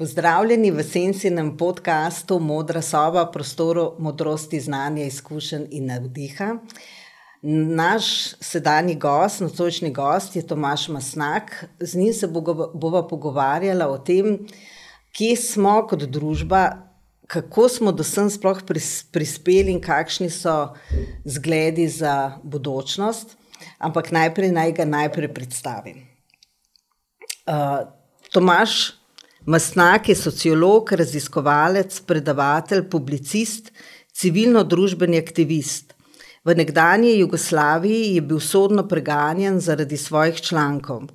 Pozdravljeni v Sensinem podkastu Modra soba, prostoru modrosti, znanja, izkušenj in navdiha. Naš sedanji gost, nocojšnji gost je Tomaš Masnak. Z njim se bova pogovarjala o tem, kje smo kot družba, kako smo do sem sploh prispeli in kakšni so zgledi za bodočnost. Ampak najprej naj ga najprej predstavim. Uh, Tomaš Mastnak je sociolog, raziskovalec, predavatelj, publicist, civilno-družbeni aktivist. V nekdanji Jugoslaviji je bil sodno preganjen zaradi svojih člankov.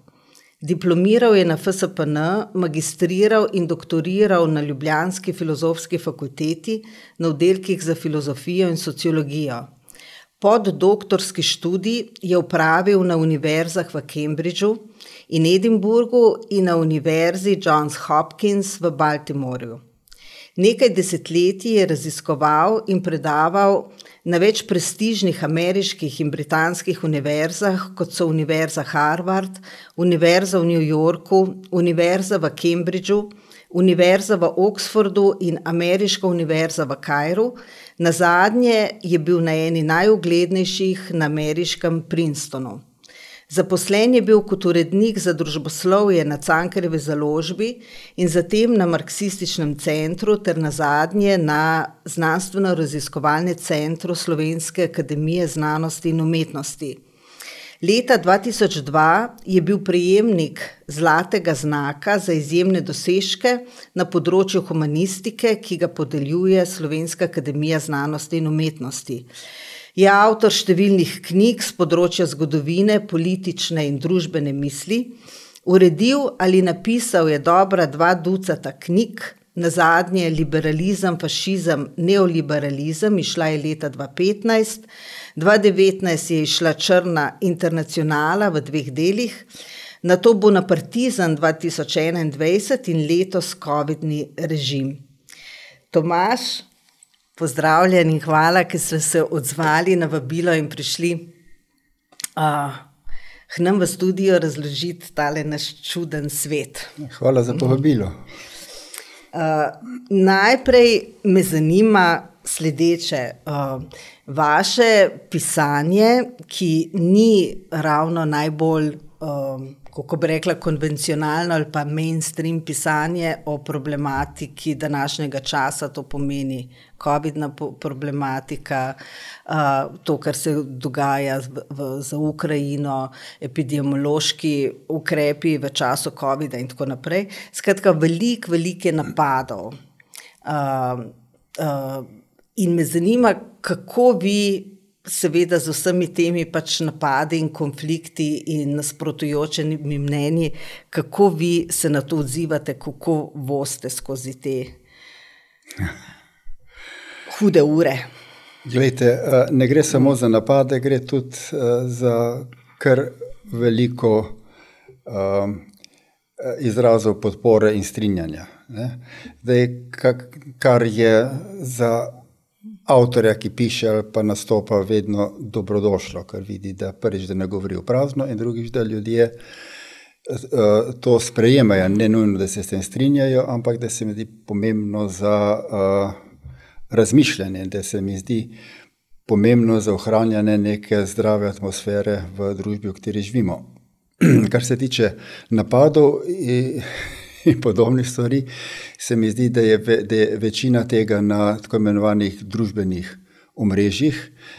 Diplomiral je na FSPN, magistriral in doktoriral na Ljubljanski filozofski fakulteti na oddelkih za filozofijo in sociologijo. Poddoktorski študij je opravil na univerzah v Cambridgeu in Edinburgu in na univerzi Johns Hopkins v Baltimorju. Nekaj desetletij je raziskoval in predaval na več prestižnih ameriških in britanskih univerzah, kot so Univerza Harvard, Univerza v New Yorku, Univerza v Cambridgeu, Univerza v Oxfordu in Ameriška univerza v Kajru, na zadnje je bil na eni najuglednejših na ameriškem Princetonu. Zaposlen je bil kot urednik za družboslovje na Cankarjevi založbi in zatem na Marksističnem centru ter na zadnje na Znanstveno-raziskovalnem centru Slovenske akademije znanosti in umetnosti. Leta 2002 je bil prejemnik zlatega znaka za izjemne dosežke na področju humanistike, ki ga podeljuje Slovenska akademija znanosti in umetnosti. Je avtor številnih knjig z področja zgodovine, politične in družbene misli, uredil ali napisal je dobra dva ducata knjig, na zadnje Liberalizem, fašizem, neoliberalizem, išla je leta 2015, 2019 je išla Črna internacionala v dveh delih, na to bo na Partizan 2021 in letos COVID-ni režim. Tomaš, Pozdravljen in hvala, ker ste se odzvali na vabilo in prišli uh, k nam v studio razložiti tale naš čuden svet. Hvala za povabilo. Uh, najprej me zanima sledeče. Uh, vaše pisanje, ki ni ravno najbolj um, kako bi rekla, konvencionalno ali pa mainstream pisanje o problematiki današnjega časa, to pomeni COVID-na problematika, to, kar se dogaja za Ukrajino, epidemiološki ukrepi v času COVID-a in tako naprej. Skratka, veliko, veliko napadov. In me zanima, kako vi seveda z vsemi temi pač napadi in konflikti in nasprotujočimi mnenji, kako vi se na to odzivate, kako voste skozi te hude ure. Glejte, eh, ne gre samo za napade, gre tudi eh, za kar veliko um, izrazov podpore in strinjanja. Zdaj, kar je za avtorja, ki piše ali pa nastopa, vedno dobrodošlo, ker vidi, da prvič, da ne govori v prazno, in drugič, da ljudje uh, to sprejemajo. Ne nujno, da se s tem strinjajo, ampak da se mi zdi pomembno za uh, razmišljanje, da se mi zdi pomembno za ohranjanje neke zdrave atmosfere v družbi, v kateri živimo. Kar se tiče napadov. In, podobnih stvari, se mi zdi, da je, ve, da je večina tega na tako imenovanih družbenih omrežjih.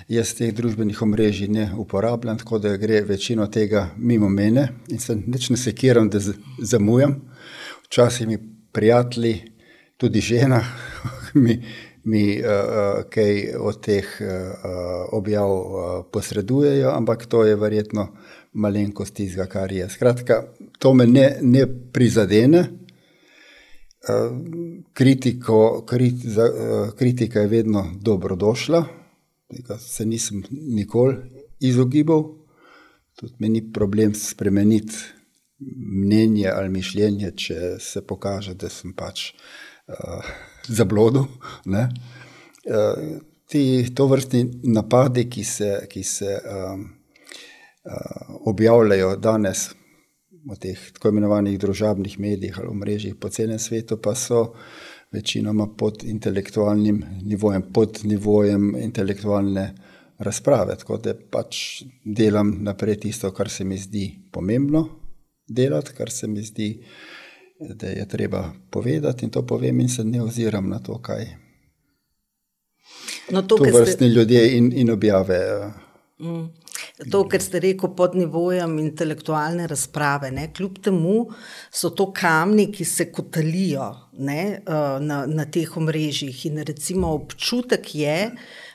Jaz teh družbenih omrežij ne uporabljam, tako da gre večino tega mimo mene in se neč ne sekiram, da zamujam. Včasih mi prijatelji, tudi žena, mi, mi uh, kaj od teh uh, objav uh, posredujejo, ampak to je verjetno malenkost tistega, kar je. Skratka, to me ne, ne prizadene. Eh, kritiko, krit, za, eh, kritika je vedno dobrodošla, tega se nisem nikoli izogibal. Tudi meni ni problem spremeniti mnenje ali mišljenje, če se pokaže, da sem pač uh, zablodil. Uh, ti to vrstni napadi, ki se, ki se um, uh, objavljajo danes v teh tako imenovanih družabnih medijih ali mrežjih po celem svetu, pa so večinoma pod intelektualnim nivojem, pod nivojem intelektualne razprave. Tako da pač delam naprej tisto, kar se mi zdi pomembno delati, kar se mi zdi, da je treba povedati in to povem in se ne oziram na to, kaj. No, to, to vrstni ste... ljudje in, in objave. Mm. To, kar ste rekel, pod nivojem intelektualne razprave. Ne? Kljub temu so to kamni, ki se kotalijo ne, eh, na, na teh omrežjih. In recimo občutek je,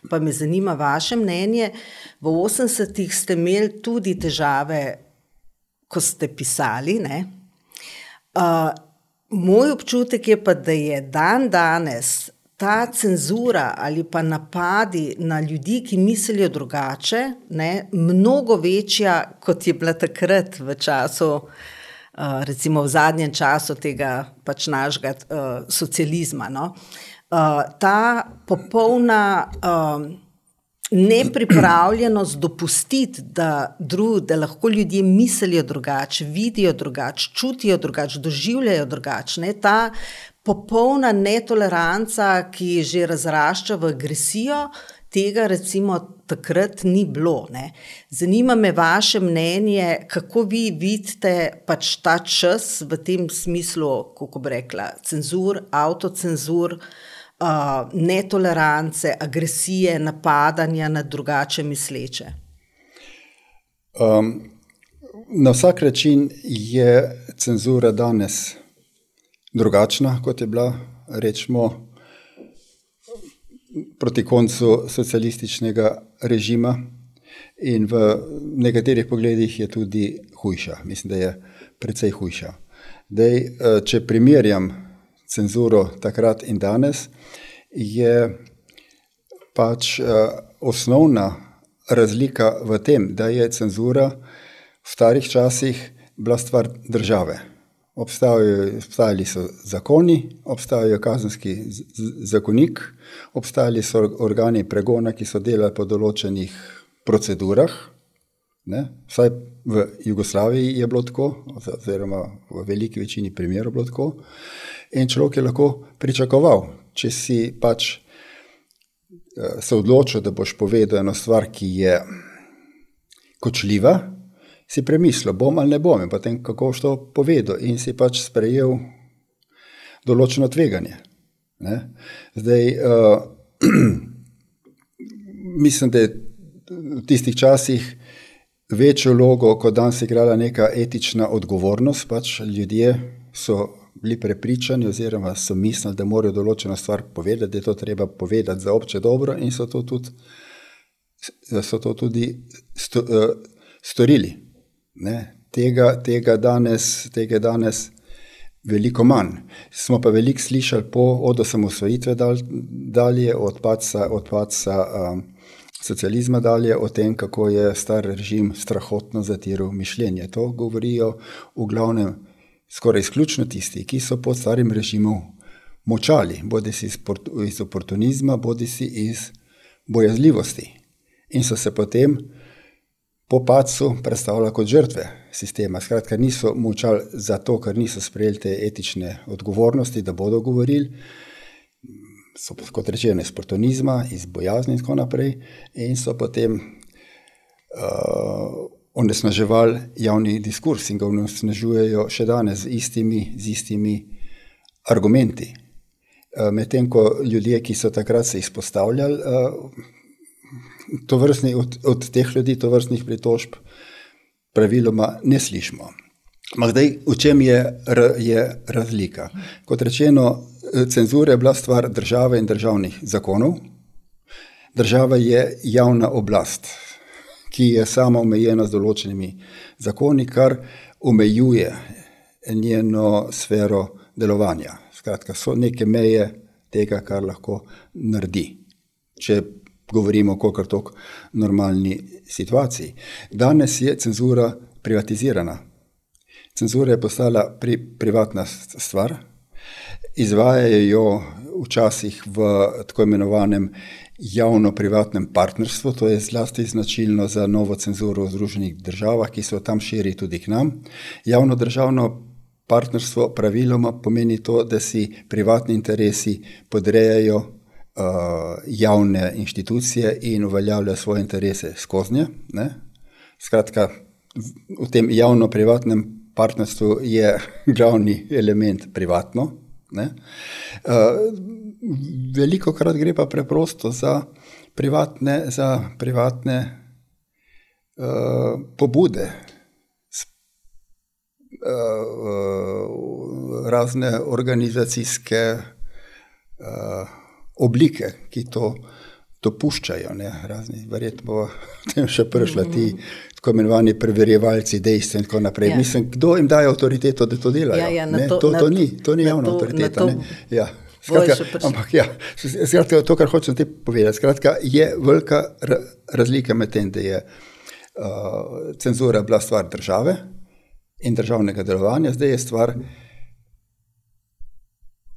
pa me zanima vaše mnenje, v 80-ih ste imeli tudi težave, ko ste pisali. Uh, moj občutek je pa, da je dan danes ta cenzura ali pa napadi na ljudi, ki mislijo drugače, ne, mnogo večja, kot je bila takrat v času, uh, recimo v zadnjem času tega pač našega uh, socializma. No. Uh, ta popolna uh, nepripravljenost dopustiti, da, dru, da lahko ljudje mislijo drugače, vidijo drugače, čutijo drugače, doživljajo drugače. Ta popolna netoleranca, ki že razrašča v agresijo, tega recimo takrat ni bilo. Ne. Zanima me vaše mnenje, kako vi vidite pač ta čas v tem smislu, kako bi rekla, cenzur, avtocenzur. Uh, netolerance, agresije, napadanja na drugače misleče? Um, na vsak način je cenzura danes drugačna, kot je bila, rečemo, proti koncu socialističnega režima, in v nekaterih pogledih je tudi hujša. Mislim, da je precej hujša. Dej, eh, če primerjam cenzuro takrat in danes, je pač eh, osnovna razlika v tem, da je cenzura v starih časih bila stvar države. Obstajali so zakoni, obstajal je kazenski zakonik, obstajali so organi pregona, ki so delali po določenih procedurah. Ne? Vsaj v Jugoslaviji je bilo tako, oziroma v veliki večini primerov bilo tako. In človek je lahko pričakoval, če si pač eh, se odločil, da boš povedal eno stvar, ki je kočljiva si premislil, bom ali ne bom, in potem kako boš to povedal, in si pač sprejel določeno tveganje. Ne? Zdaj, uh, mislim, da je v tistih časih večjo vlogo, kot danes igrala neka etična odgovornost, pač ljudje so bili prepričani, oziroma so mislili, da morajo določeno stvar povedati, da je to treba povedati za obče dobro, in so to tudi, so to tudi sto, uh, storili. Ne, tega, tega, danes, tega danes veliko manj. Smo pa veliko slišali po, od osamosvojitve dal, dalje, od padca, od padca um, socializma dalje, o tem, kako je star režim strahotno zatiral mišljenje. To govorijo v glavnem skoraj izključno tisti, ki so pod starim režimom močali, bodi si iz, iz oportunizma, bodi si iz bojazljivosti. In so se potem po padcu predstavlja kot žrtve sistema. Skratka, niso mučali zato, ker niso sprejeli te etične odgovornosti, da bodo govorili. So kot rečeno iz portonizma, iz bojazni in tako naprej, in so potem uh, onesnaževali javni diskurs in ga onesnažujejo še danes z istimi, z istimi argumenti. Uh, Medtem ko ljudje, ki so takrat se izpostavljali, uh, to vrstni, od, od teh ljudi, to vrstnih pritožb, praviloma ne slišimo. Zdaj, v čem je, je razlika? Kot rečeno, cenzura je bila stvar države in državnih zakonov. Država je javna oblast, ki je sama omejena z določenimi zakoni, kar omejuje njeno sfero delovanja. Skratka, so neke meje tega, kar lahko naredi. Če govorimo o kakor tok normalni situaciji. Danes je cenzura privatizirana. Cenzura je postala pri, privatna stvar izvajajo včasih v tako imenovanem javno-privatnem partnerstvu, to je zlasti značilno za novo cenzuro v Združenih državah, ki se tam širi tudi k nam. Javno-državno partnerstvo praviloma pomeni to, da si privatni interesi podrejajo javne inštitucije in uveljavljajo svoje interese skozi nje. Skratka, v tem javno-privatnem partnerstvu je glavni element privatno. Ne? Uh, veliko krat gre pa preprosto za privatne, za privatne uh, pobude, uh, razne organizacijske uh, oblike, ki to dopuščajo. Verjetno bo tem še prišla ti. Tako imenovani preverjevalci dejstev, in tako naprej. Ja. Mislim, kdo jim daje avtoriteto, da to delajo? Ja, ja, to, to, to, ni, to ni javna avtoriteta. Ja. Skratka, ampak, ja, skratka, to, kar hočem ti povedati, skratka, je velika razlika med tem, da je uh, cenzura bila stvar države in državnega delovanja, zdaj je stvar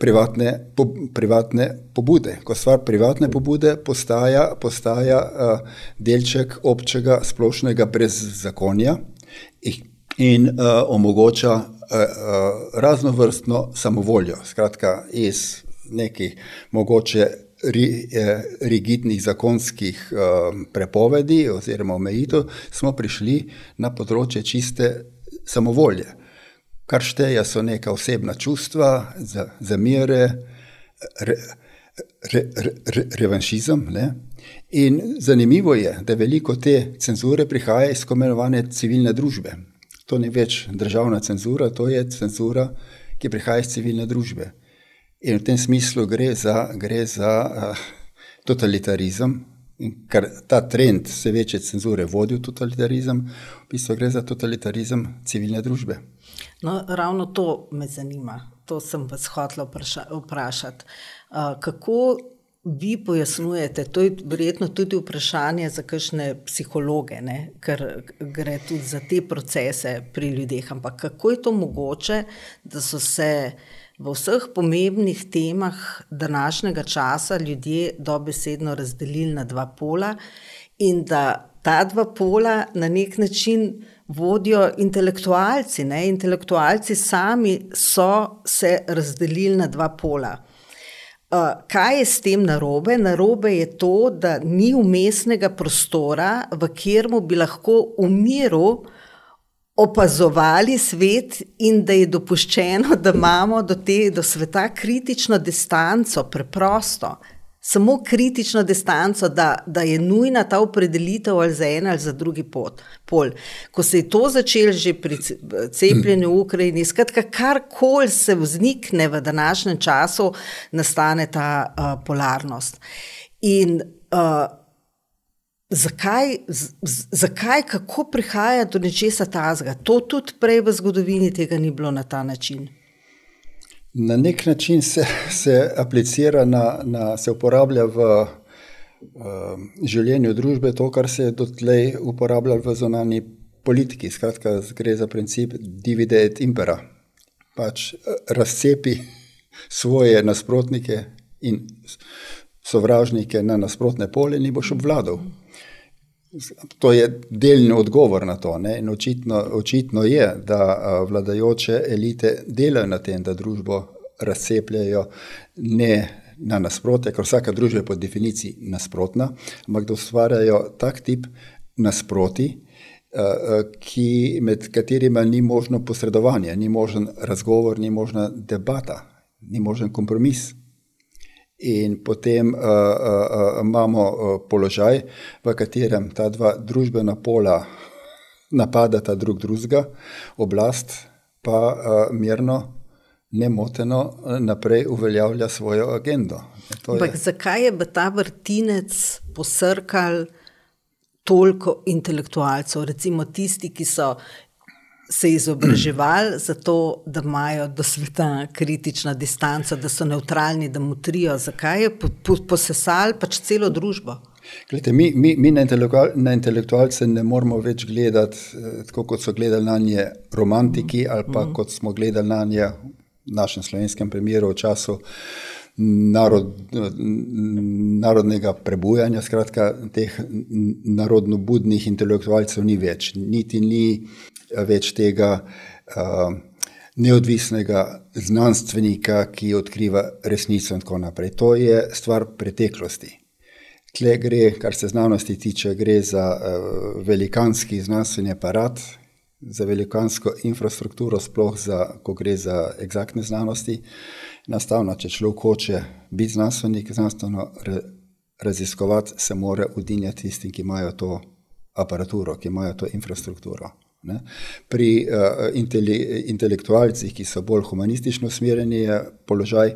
privatne, po, privatne pobude. Ko stvar privatne pobude postaja, postaja uh, delček občega splošnega brezzakonja in, in uh, omogoča uh, uh, raznovrstno samovoljo. Skratka, iz nekih mogoče ri, eh, rigidnih zakonskih eh, prepovedi oziroma omejitev, smo prišli na področje čiste samovolje. Kar šteje so neka osebna čustva, zamere, re, re, re, re, revanšizem. Ne? In zanimivo je, da veliko te cenzure prihaja iz tako imenovane civilne družbe. To ni več državna cenzura, to je cenzura, ki prihaja iz civilne družbe. In v tem smislu gre za, gre za uh, totalitarizem, ker ta trend vse večje cenzure vodi v totalitarizem, v bistvu gre za totalitarizem civilne družbe. No, ravno to me zanima, to sem vas hotel vprašati. Kako vi pojasnjujete, to je verjetno tudi vprašanje za kakšne psihologe, ne? ker gre tudi za te procese pri ljudeh, ampak kako je to mogoče, da so se v vseh pomembnih temah današnjega časa ljudje dobesedno razdelili na dva pola in da ta dva pola na nek način vodijo intelektualci. Ne? Intelektualci sami so se razdelili na dva pola. Uh, kaj je s tem narobe? Narobe je to, da ni umestnega prostora, v katerem bi lahko v miru opazovali svet in da je dopuščeno, da imamo do te do sveta kritično distanco, preprosto. Samo kritično distanco, da, da je nujna ta opredelitev ali za en ali za drugi pot, pol. Ko se je to začelo že pri cepljenju v Ukrajini, skratka, karkoli se vznikne v današnjem času, nastane ta uh, polarnost. In uh, Zakaj, z, zakaj, kako prihaja do nečesa tazga? To tudi prej v zgodovini tega ni bilo na ta način. Na nek način se, se aplicira, na, na, se uporablja v uh, življenju družbe to, kar se je dotlej uporabljalo v zonani politiki. Skratka, gre za princip divide et impera. Pač eh, razcepi svoje nasprotnike in sovražnike na nasprotne pole in boš obvladal. To je delni odgovor na to. Očitno, očitno je, da vladajoče elite delajo na tem, da družbo razcepljajo ne na nasprotje, ker vsaka družba je po definiciji nasprotna, ampak da ustvarjajo tak tip nasproti, ki, med katerima ni možno posredovanje, ni možen razgovor, ni možna debata, ni možen kompromis. In potem uh, uh, imamo uh, položaj, v katerem ta dva družbena pola napadata drug drugega, oblast pa uh, mirno, nemoteno naprej uveljavlja svojo agendo. Ampak zakaj je ta vrtinec posrkal toliko intelektualcev, recimo tisti, ki so se izobraževali zato, da imajo do sveta kritično distanco, da so neutralni, da mutrijo. Zakaj je posesal pač celo družbo? Glede, mi mi, mi na, intelektual, na intelektualce ne moramo več gledati eh, tako, kot so gledali na nje romantiki, ali pa mm. kot smo gledali na nje v našem slovenskem primeru v času narod, narodnega prebujanja, skratka, teh narodno-budnih intelektualcev ni več, niti ni več tega uh, neodvisnega znanstvenika, ki odkriva resnico in tako naprej. To je stvar preteklosti. Tle gre, kar se znanosti tiče, gre za uh, velikanski znanstveni aparat, za velikansko infrastrukturo, sploh za, ko gre za eksaktne znanosti. Enostavno, če človek hoče biti znanstvenik, znanstveno raziskovati, se mora udinjati tistim, ki imajo to aparaturo, ki imajo to infrastrukturo. Ne? Pri uh, intele, intelektualcih, ki so bolj humanistično usmerjeni, je položaj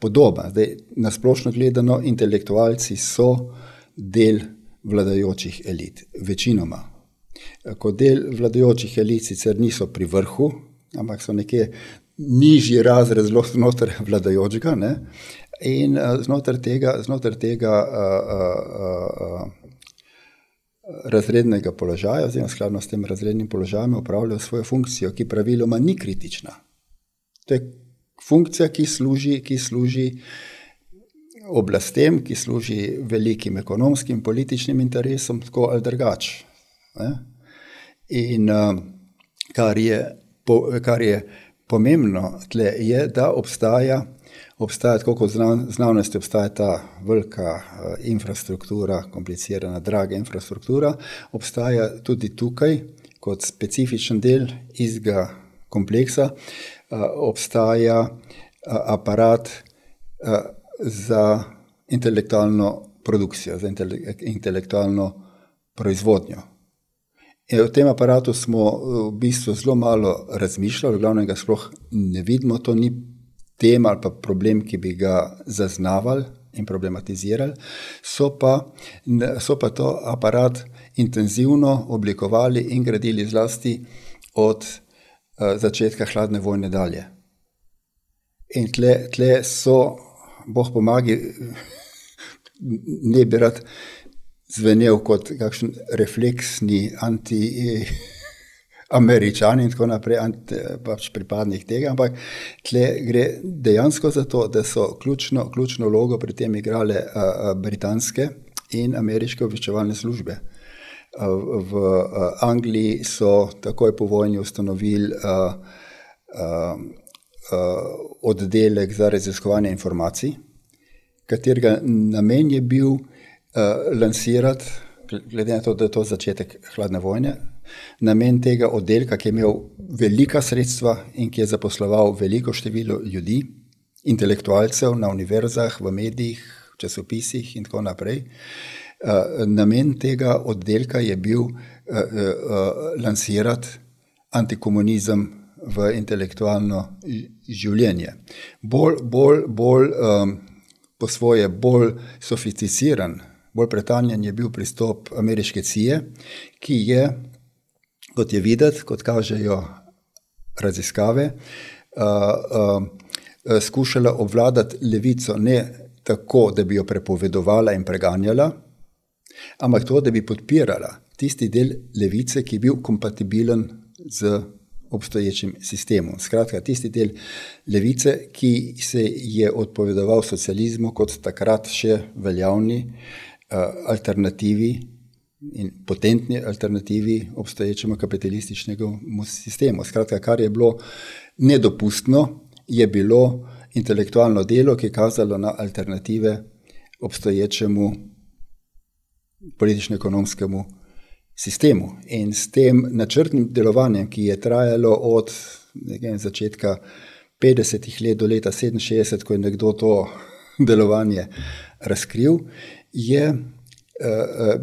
podoben. Na splošno gledano, intelektualci so del vladajočih elit, večinoma. Kot del vladajočih elit sicer niso pri vrhu, ampak so nekje nižji razred znotraj vladajočega. Ne? In znotraj tega, znotraj tega a, a, a, razrednega položaja, oziroma skladno s tem razrednim položajem, upravljajo svojo funkcijo, ki praviloma ni kritična. To je funkcija, ki služi, ki služi oblastem, ki služi velikim ekonomskim, političnim interesom, tako ali drugače. In uh, kar, je, kar je pomembno tle, je, da obstaja, obstaja tako kot znanosti, obstaja ta velika uh, infrastruktura, komplicirana, draga infrastruktura, obstaja tudi tukaj kot specifičen del izga kompleksa, uh, obstaja uh, aparat za intelektualno produkcijo, za intelektualno proizvodnjo. In v tem aparatu smo eh, v bistvu zelo malo razmišljali, glavno ga sploh ne vidimo, to ni tema ali pa problem, ki bi ga zaznavali in problematizirali. So pa, so pa to aparat intenzivno oblikovali in gradili zlasti od uh, začetka hladne vojne dalje. In tle, tle so, boh pomagi, ne bi rad zvenel kot kakšen refleksni anti-američan in tako naprej, pač pripadnik tega, ampak tle gre dejansko za to, da so ključno, ključno vlogo pri tem igrale a, a, britanske in ameriške obveščevalne službe. V Angliji so takoj po vojni ustanovili a, a, a, oddelek za raziskovanje informacij, katerega namen je bil uh, lansirati, glede na to, da je to začetek hladne vojne. Namen tega oddelka, ki je imel velika sredstva in ki je zaposloval veliko število ljudi, intelektualcev na univerzah, v medijih, časopisih in tako naprej. Uh, namen tega oddelka je bil uh, uh, lansirati antikomunizem v intelektualno življenje. Bolj, bolj, bolj um, po svoje, bolj sofisticiran bolj pretanjen je bil pristop ameriške CIA, ki je, kot je videti, kot kažejo raziskave, uh, uh, skušala obvladati levico ne tako, da bi jo prepovedovala in preganjala, ampak to, da bi podpirala tisti del levice, ki je bil kompatibilen z obstoječim sistemom. Skratka, tisti del levice, ki se je odpovedoval socializmu kot takrat še veljavni uh, alternativi in potentni alternativi obstoječemu kapitalističnemu sistemu. Skratka, kar je bilo nedopustno, je bilo intelektualno delo, ki je kazalo na alternative obstoječemu politično-ekonomskemu sistemu. In s tem načrtnim delovanjem, ki je trajalo od nekaj, začetka 50-ih let do leta 67, ko je nekdo to delovanje razkril, je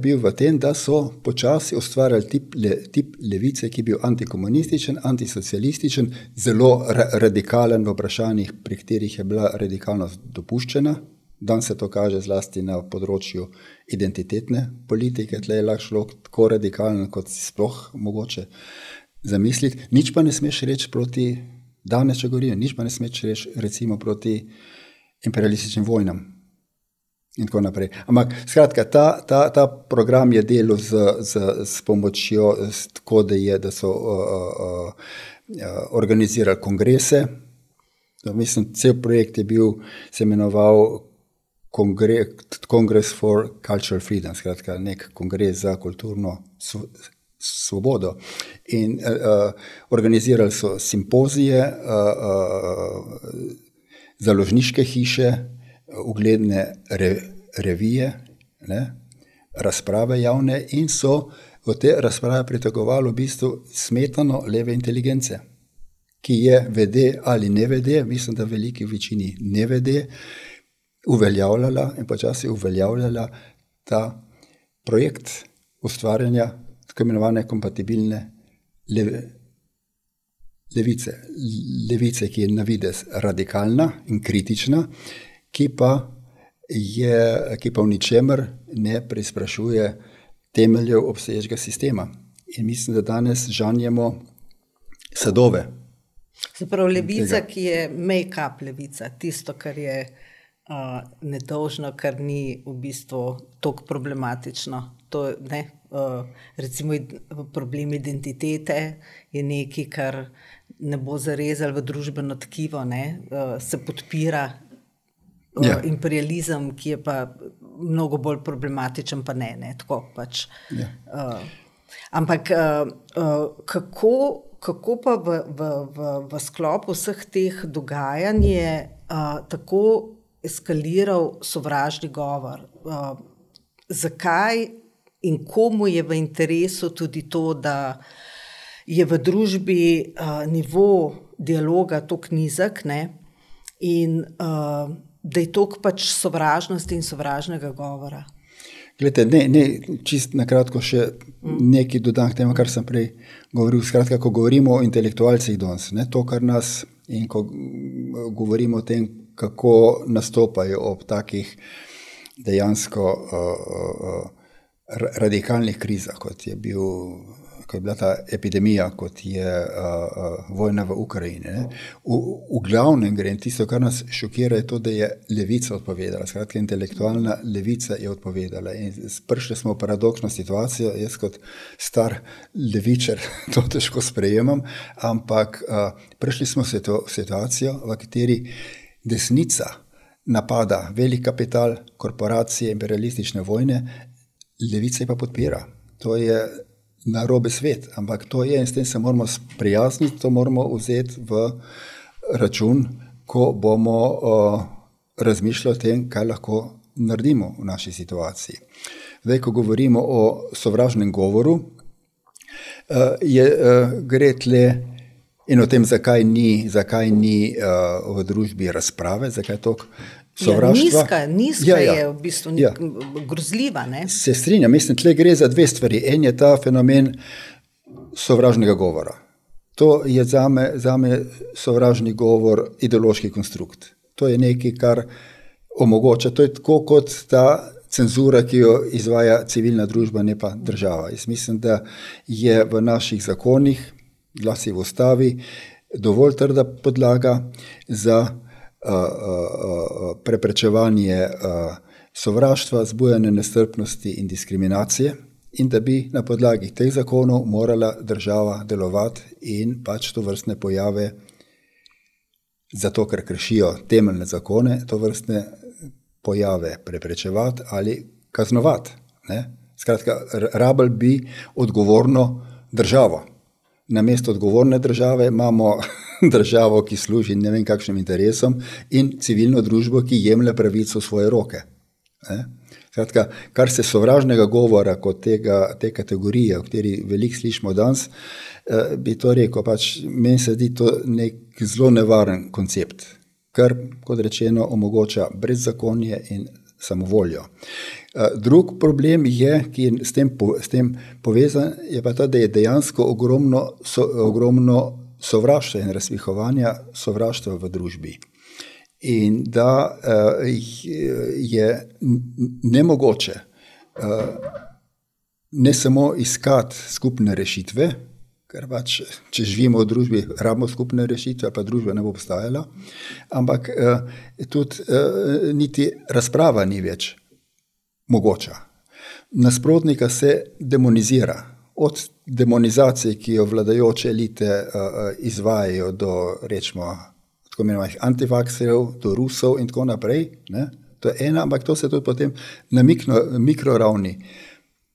bil v tem, da so počasi ustvarjali tip, le, tip levice, ki je bil antikomunističen, antisocialističen, zelo ra radikalen v vprašanjih, pri katerih je bila radikalnost dopuščena. Dan se to kaže zlasti na področju identitetne politike, tle je lahko človek tako radikalen, kot si sploh mogoče zamisliti. Nič pa ne smeš reči proti, danes če govorim, nič pa ne smeš reči recimo proti imperialističnim vojnam, in tako naprej. Ampak, skratka, ta, ta, ta program je delal z, z, z pomočjo, tako da, je, da so uh, uh, organizirali kongrese, Mislim, cel projekt je bil, se imenoval Congress for Cultural Freedom, skratka, nek kongres za kulturno svobodo. In uh, organizirali so simpozije, uh, uh, založniške hiše, ugledne re, revije, ne, razprave javne in so v te razprave pritegovali v bistvu smetano leve inteligence, ki je vede ali ne vede, mislim, da v veliki večini ne vede, uveljavljala in počasi uveljavljala ta projekt ustvarjanja tako imenovane kompatibilne leve, levice. Levice, ki je na vides radikalna in kritična, ki pa, je, ki pa v ničemer ne preizprašuje temeljev obstoječega sistema. In mislim, da danes žanjemo sadove. Zapravo levica, ki je make-up levica, tisto, kar je uh, nedolžno, kar ni v bistvu tako problematično. To, ne, uh, recimo, problem identitete je nekaj, kar ne bo zarezal v družbeno tkivo, ne, uh, se podpira. Ja. Imperializem, ki je pa mnogo bolj problematičen, pa ne, ne tako pač. Ja. Uh, ampak uh, uh, kako, kako pa v, v, v, v sklopu vseh teh dogajanj je uh, tako eskaliral sovražni govor. Uh, zakaj in komu je v interesu tudi to, da je v družbi uh, nivo dialoga tako nizek ne? in uh, da je toliko pač sovražnosti in sovražnega govora. Glede, ne, ne, čist na kratko še nekaj dodam k temu, kar sem prej govoril. Skratka, ko govorimo o intelektualcih danes, to, kar nas in ko govorimo o tem, kako nastopajo ob takih dejansko uh, uh, radikalnih krizah, kot je, bil, kot je bila ta epidemija, kot je uh, uh, vojna v Ukrajini. V, v glavnem gre in tisto, kar nas šokira, je to, da je levica odpovedala. Skratka, intelektualna levica je odpovedala. In prišli smo v paradoksno situacijo, jaz kot star levičar to težko sprejemam, ampak uh, prišli smo v situacijo, v kateri desnica napada velik kapital, korporacije, imperialistične vojne, levica pa podpira. To je narobe svet, ampak to je in s tem se moramo sprijazniti, to moramo vzeti v račun, ko bomo uh, razmišljali o tem, kaj lahko naredimo v naši situaciji. Zdaj, ko govorimo o sovražnem govoru, uh, je, uh, gre tle. In o tem, zakaj ni, zakaj ni uh, v družbi razprave, zakaj je to sovraštvo. Ja, nizka nizka ja, ja. je v bistvu ja. grozljiva. Ne? Se strinjam, mislim, da gre za dve stvari. En je ta fenomen sovražnega govora. To je za me, za me sovražni govor, ideološki konstrukt. To je nekaj, kar omogoča. To je tako kot ta cenzura, ki jo izvaja civilna družba, ne pa država. Jaz mislim, da je v naših zakonih glasi v ustavi, dovolj trda podlaga za preprečevanje sovraštva, zbujanje nestrpnosti in diskriminacije, in da bi na podlagi teh zakonov morala država delovati in pač to vrstne pojave, zato ker kršijo temeljne zakone, to vrstne pojave preprečevati ali kaznovati. Ne? Skratka, rabel bi odgovorno državo na mesto odgovorne države imamo državo, ki služi ne vem kakšnim interesom, in civilno družbo, ki jemlje pravico v svoje roke. Kratka, kar se sovražnega govora, kot tega, te kategorije, o kateri veliko slišimo danes, eh, bi to rekel, pač meni se zdi to nek zelo nevaren koncept, kar, kot rečeno, omogoča brezzakonje in samovoljo. Eh, drug problem, je, ki je s tem, s tem povezan, je pa ta, da je dejansko ogromno, so, ogromno sovraštva in razvihovanja sovraštva v družbi. In da uh, je nemogoče uh, ne samo iskati skupne rešitve, ker pač, če živimo v družbi, rabimo skupne rešitve, pa družba ne bo obstajala, ampak uh, tudi uh, niti razprava ni več mogoča. Nasprotnika se demonizira. Od demonizacije, ki jo vladajoče elite uh, izvajajo, do rečemo, tako imenovanih antivakserjev, do Rusov in tako naprej. Ne? To je ena, ampak to se tudi potem na mikro, mikroravni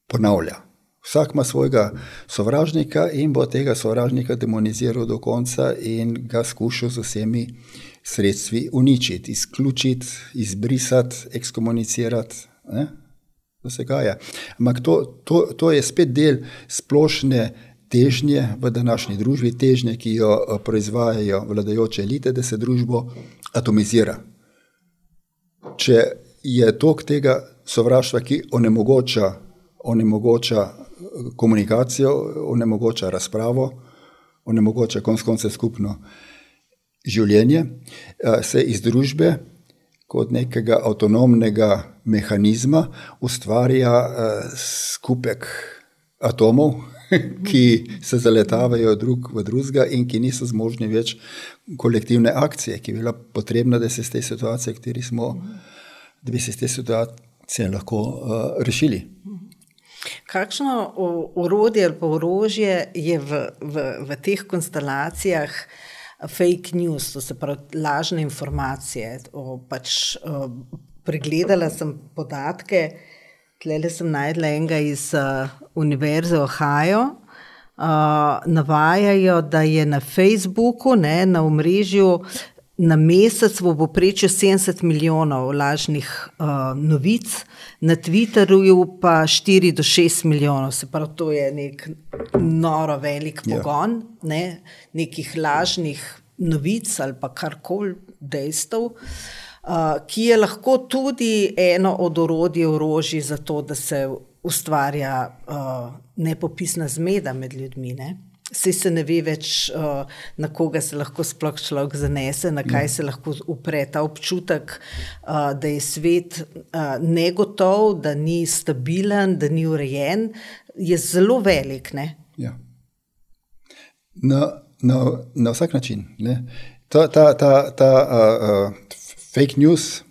ponavlja. Vsak ima svojega sovražnika in bo tega sovražnika demoniziral do konca in ga skušal z vsemi sredstvi uničiti, izključiti, izbrisati, ekskomunicirati. Ne? To se gaja. Ampak to, to, to je spet del splošne težnje v današnji družbi, težnje, ki jo eh, proizvajajo vladajoče elite, da se družbo atomizira. Če je tok tega sovraštva, ki onemogoča, onemogoča eh, komunikacijo, onemogoča razpravo, onemogoča konc konce skupno življenje, eh, se iz družbe kot nekega avtonomnega mehanizma ustvarja skupek atomov, ki se zaletavajo drug v drugega in ki niso zmožni več kolektivne akcije, ki je bila potrebna, da, se situacije, smo, da bi se iz te situacije lahko uh, rešili. Kakšno urodje ali pa orožje je v, v, v teh konstelacijah fake news, to se pravi lažne informacije? O, pač, o, pregledala sem podatke, Tlele sem najdla enega iz uh, Univerze Ohio. Uh, navajajo, da je na Facebooku, ne, na omrežju, na mesec v poprečju 70 milijonov lažnih uh, novic, na Twitterju pa 4 do 6 milijonov. Se pravi, to je nek noro velik ja. pogon ja. ne, nekih lažnih novic ali pa karkoli dejstev. Uh, ki je lahko tudi eno od orodij orožij za to, da se ustvarja uh, nepopisna zmeda med ljudmi. Ne? Vse se ne ve več, uh, na koga se lahko sploh človek zanese, na kaj se lahko upre. Ta občutek, uh, da je svet uh, negotov, da ni stabilen, da ni urejen, je zelo velik. Ja. Na, na, na vsak način. Ne? Ta, ta, ta, ta uh, uh, Fake news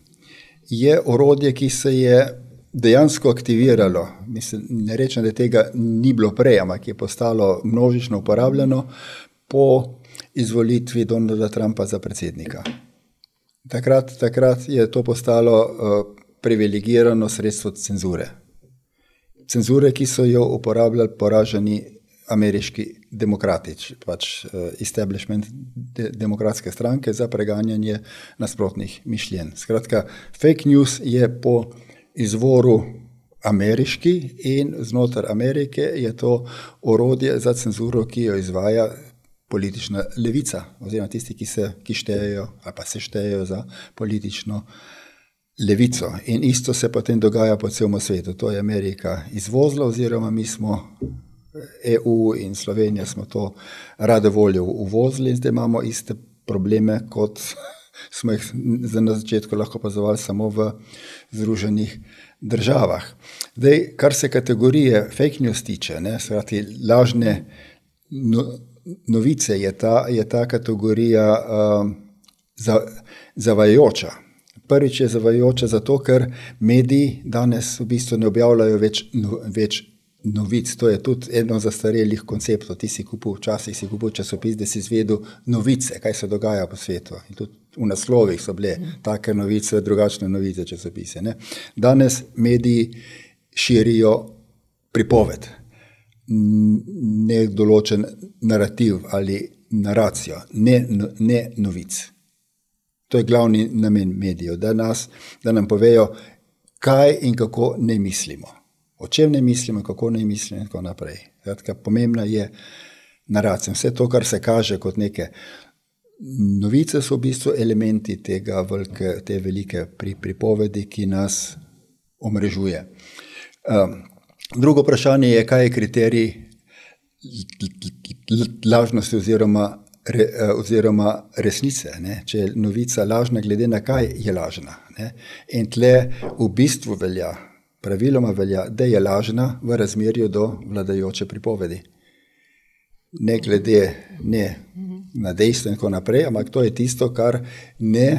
je orodje, ki se je dejansko aktiviralo. Mislim, ne rečem, da tega ni bilo prej, ampak je postalo množično uporabljeno po izvolitvi Donalda Trumpa za predsednika. Takrat, takrat je to postalo uh, privilegirano sredstvo cenzure. Cenzure, ki so jo uporabljali poraženi ameriški demokratič, pač uh, establishment de, demokratske stranke za preganjanje nasprotnih mišljenj. Skratka, fake news je po izvoru ameriški in znotraj Amerike je to orodje za cenzuro, ki jo izvaja politična levica, oziroma tisti, ki se ki štejejo ali pa se štejejo za politično levico. In isto se potem dogaja po celem svetu. To je Amerika izvozila, oziroma mi smo EU in Slovenija smo to rade voljo uvozili in zdaj imamo iste probleme, kot smo jih na začetku lahko opazovali samo v Združenih državah. Zdaj, kar se kategorije fake news tiče, ne, skrati, lažne no, novice, je ta, je ta kategorija um, za, zavajajoča. Prvič je zavajajoča zato, ker mediji danes v bistvu ne objavljajo več, no, več novic. To je tudi eno zastarelih konceptov. Ti si kupil, včasih si kupil časopis, da si izvedel novice, kaj se dogaja po svetu. In tudi v naslovih so bile take novice, drugačne novice, časopise. Ne? Danes mediji širijo pripoved, ne določen narativ ali naracijo, ne, ne novic. To je glavni namen medijev, da, nas, da nam povejo, kaj in kako ne mislimo o čem ne mislimo, kako ne mislimo, in tako naprej. Zatka, pomembna je naracija. Vse to, kar se kaže kot neke novice, so v bistvu elementi tega velike, te velike pri, pripovedi, ki nas omrežuje. Um, drugo vprašanje je, kaj je kriterij lažnosti oziroma, re, eh, oziroma resnice. Ne? Če je novica lažna, glede na kaj je lažna. Ne? In tle v bistvu velja praviloma velja, da je lažna v razmerju do vladajoče pripovedi. Ne glede ne na dejstvo in tako naprej, ampak to je tisto, kar, ne,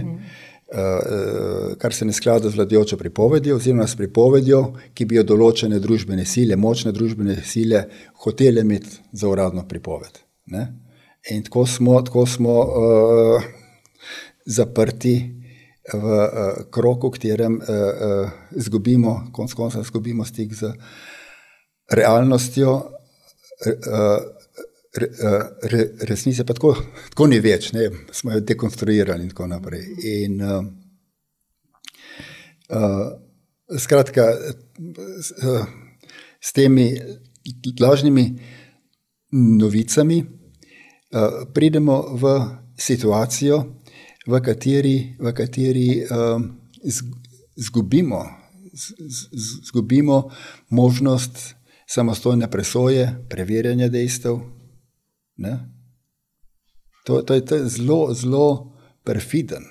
uh, kar se ne sklada z vladajočo pripovedjo, oziroma s pripovedjo, ki bi jo določene družbene sile, močne družbene sile, hotele imeti za uradno pripoved. Ne? In tako smo, tako smo uh, zaprti v uh, kroku, v katerem uh, uh, izgubimo, konc konca izgubimo stik z realnostjo. Uh, Re, re, resnice pa tako, tako ni več, ne? smo jo dekonstruirali in tako naprej. In, uh, uh, skratka, s, uh, s temi lažnimi novicami uh, pridemo v situacijo, v kateri, v kateri um, zgubimo, zgubimo možnost samostojne presoje, preverjanja dejstev. To, to, je, to je zelo, zelo perfiden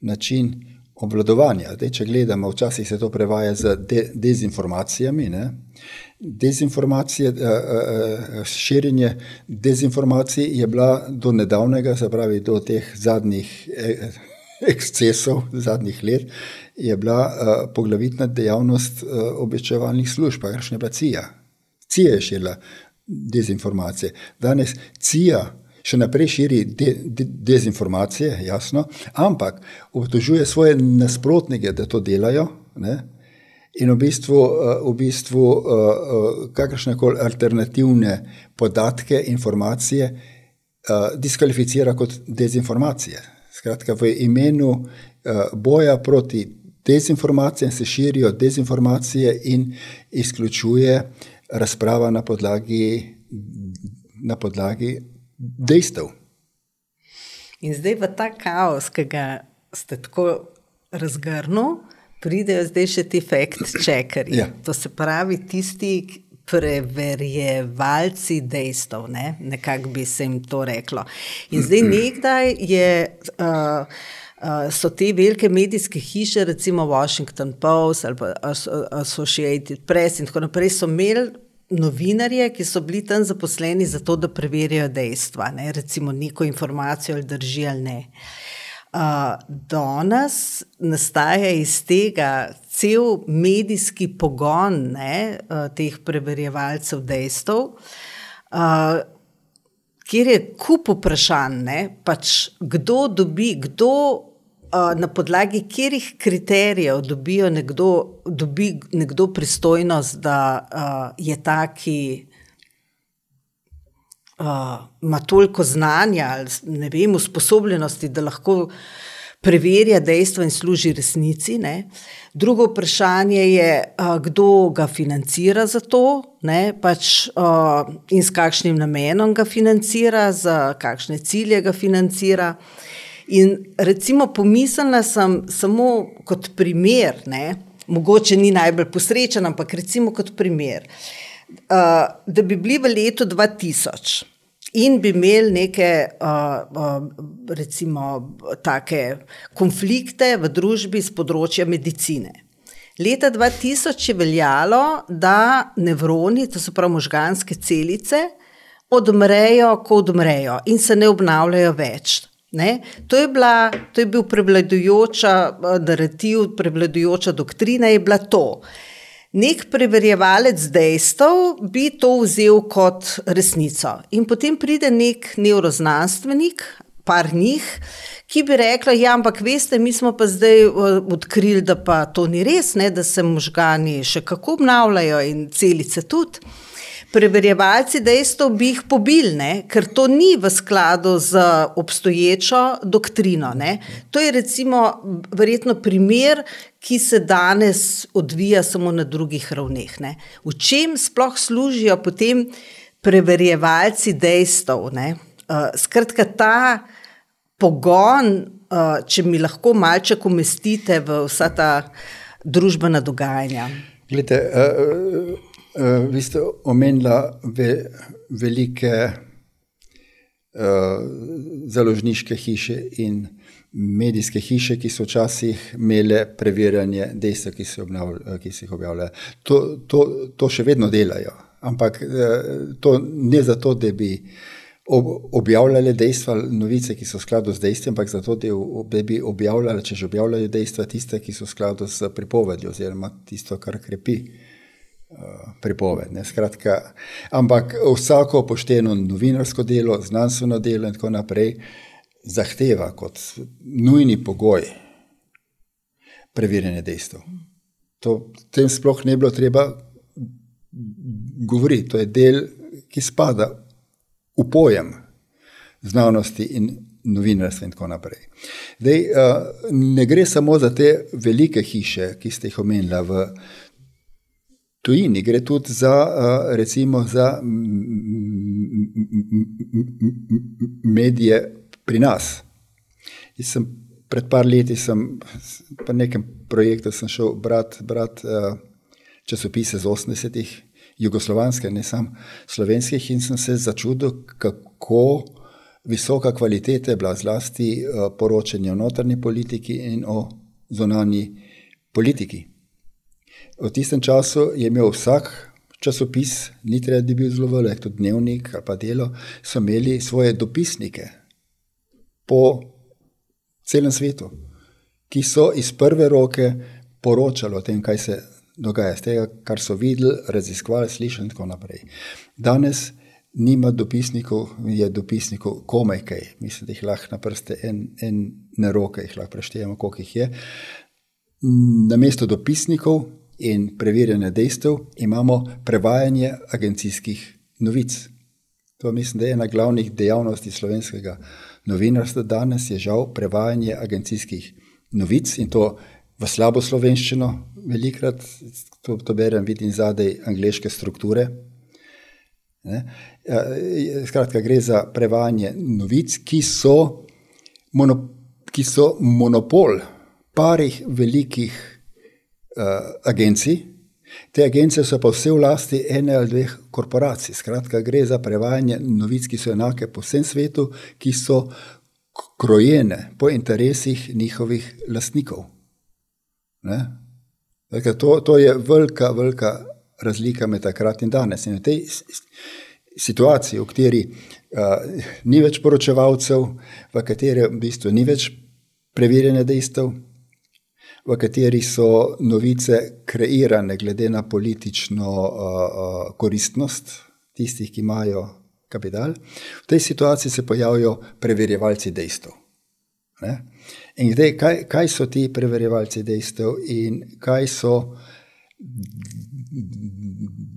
način obvladovanja. Zdaj, če gledamo, včasih se to prevaja z de, dezinformacijami. Ne? Dezinformacije, eh, eh, eh, širjenje dezinformacij je bila do nedavnega, se pravi do teh zadnjih ekscesov, zadnjih let, je bila poglavitna dejavnost obveščevalnih služb, pa kakšna je bila CIA. CIA je širila dezinformacije. Danes CIA še naprej širi de, de, dezinformacije, jasno, ampak obtožuje svoje nasprotnike, da to delajo. Ne? In v bistvu, eh, v bistvu eh, eh, kakršne koli alternativne podatke, informacije, diskvalificira kot dezinformacije. Skratka, v imenu boja proti dezinformacijam se širijo dezinformacije in izključuje razprava na podlagi, na podlagi dejstev. In zdaj v ta kaos, ki ga ste tako razgrnili pridejo zdaj še ti fact-checkerji. Ja. To se pravi, tisti preverjevalci dejstev, ne? nekako bi se jim to reklo. In zdaj nekdaj je. Uh, Uh, so te velike medijske hiše, recimo Washington Post ali Associated Press, in tako naprej, so imeli novinarje, ki so bili tam zaposleni za to, da preverijo dejstva, ne? recimo neko informacijo ali drži ali ne. Uh, danes nastaja iz tega cel medijski pogon ne, teh preverjevalcev dejstev, uh, kjer je kup vprašanj, ne, pač kdo dobi, kdo. Na podlagi katerih kriterijev nekdo, dobi nekdo pristojnost, da uh, je taki ima toliko znanja ali ne vem, usposobljenosti, da lahko preverja dejstva in služi resnici. Ne. Drugo vprašanje je, kdo ga financira za to ne, pač, in s kakšnim namenom ga financira, za kakšne cilje ga financira. In recimo, pomislila sem samo kot primer, ne, mogoče ni najbolj posrečen, ampak recimo kot primer. Uh, da bi bili v letu 2000 in bi imeli neke, uh, uh, recimo, take konflikte v družbi z področja medicine. Leta 2000 je veljalo, da nevroni, to so prav možganske celice, odmrejo, ko odmrejo in se ne obnavljajo več. Ne? To, je bila, to je bil prevladujoča narativ, prevladujoča doktrina je bila to. Nek preverjevalec dejstev bi to vzel kot resnico. In potem pride nek neuroznanstvenik, par njih, ki bi rekla: Ja, ampak veste, mi smo pa zdaj eh, odkrili, da pa to ni res, ne, da se možgani še kako obnavljajo in celice tudi preverjevalci dejstev bi jih pobili, ne? ker to ni v skladu z obstoječo doktrino. Ne? To je recimo verjetno primer, ki se danes odvija samo na drugih ravneh. Ne? V čem sploh služijo potem preverjevalci dejstev? Uh, skratka, ta pogon, uh, če mi lahko malček umestite v vsa ta družbena dogajanja. Glede, uh, Uh, vi ste omenili ve, velike uh, založniške hiše in medijske hiše, ki so včasih imele preverjanje dejstev, ki, ki se jih objavljajo. To, to, to še vedno delajo, ampak uh, to ne zato, da bi ob, objavljali dejstva, novice, ki so v skladu z dejstvi, ampak zato, da, da bi objavljali, če že objavljajo dejstva, tiste, ki so v skladu s pripovedjo, oziroma tisto, kar krepi. Eh, pripoved. Skratka, ampak vsako pošteno novinarsko delo, znanstveno delo in tako naprej zahteva kot nujni pogoj preverjanje dejstev. To tem sploh ne bilo treba govoriti. To je del, ki spada v pojem znanosti in novinarstva in tako naprej. Dej, uh, ne gre samo za te velike hiše, ki ste jih omenili v tujini, gre tudi za, uh, recimo, za medije pri nas. Jaz sem pred par leti, sem, po nekem projektu, šel brati brat, uh, časopise z 80-ih, jugoslovanske, ne samo slovenskih, in sem se začudil, kako visoka kvaliteta je bila zlasti uh, poročanje o notrni politiki in o zonani politiki. V tistem času je imel vsak časopis, ni treba, da bi bil zelo velik, tudi dnevnik ali pa delo, so imeli svoje dopisnike po celem svetu, ki so iz prve roke poročali o tem, kaj se dogaja, z tega, kar so videli, raziskovali, slišali in tako naprej. Danes nima dopisnikov, je dopisnikov komaj kaj, mislim, da jih lahko na prste en, en na roke, jih lahko preštejemo, koliko jih je. Na mesto dopisnikov in preverjanja dejstev imamo prevajanje agencijskih novic. To mislim, da je ena glavnih dejavnosti slovenskega novinarstva danes, je žal prevajanje agencijskih novic in to v slabo slovenščino, velikrat to, to berem, vidim zadaj angliške strukture. Ne? Ja, skratka, gre za prevajanje novic, ki so, mono, ki so monopol parih velikih agencij. Te agencije so pa vse v lasti ene ali dveh korporacij. Skratka, gre za prevajanje novic, ki so enake po vsem svetu, ki so krojene po interesih njihovih lastnikov. Dakle, to, to je velika, velika razlika med takrat in danes. In v tej situaciji, v kateri uh, ni več poročevalcev, v kateri v bistvu ni več preverjene dejstev, v kateri so novice kreirane glede na politično uh, koristnost tistih, ki imajo kapital, v tej situaciji se pojavljajo preverjevalci dejstev. Ne? In zdaj, kaj, kaj so ti preverjevalci dejstev in kaj so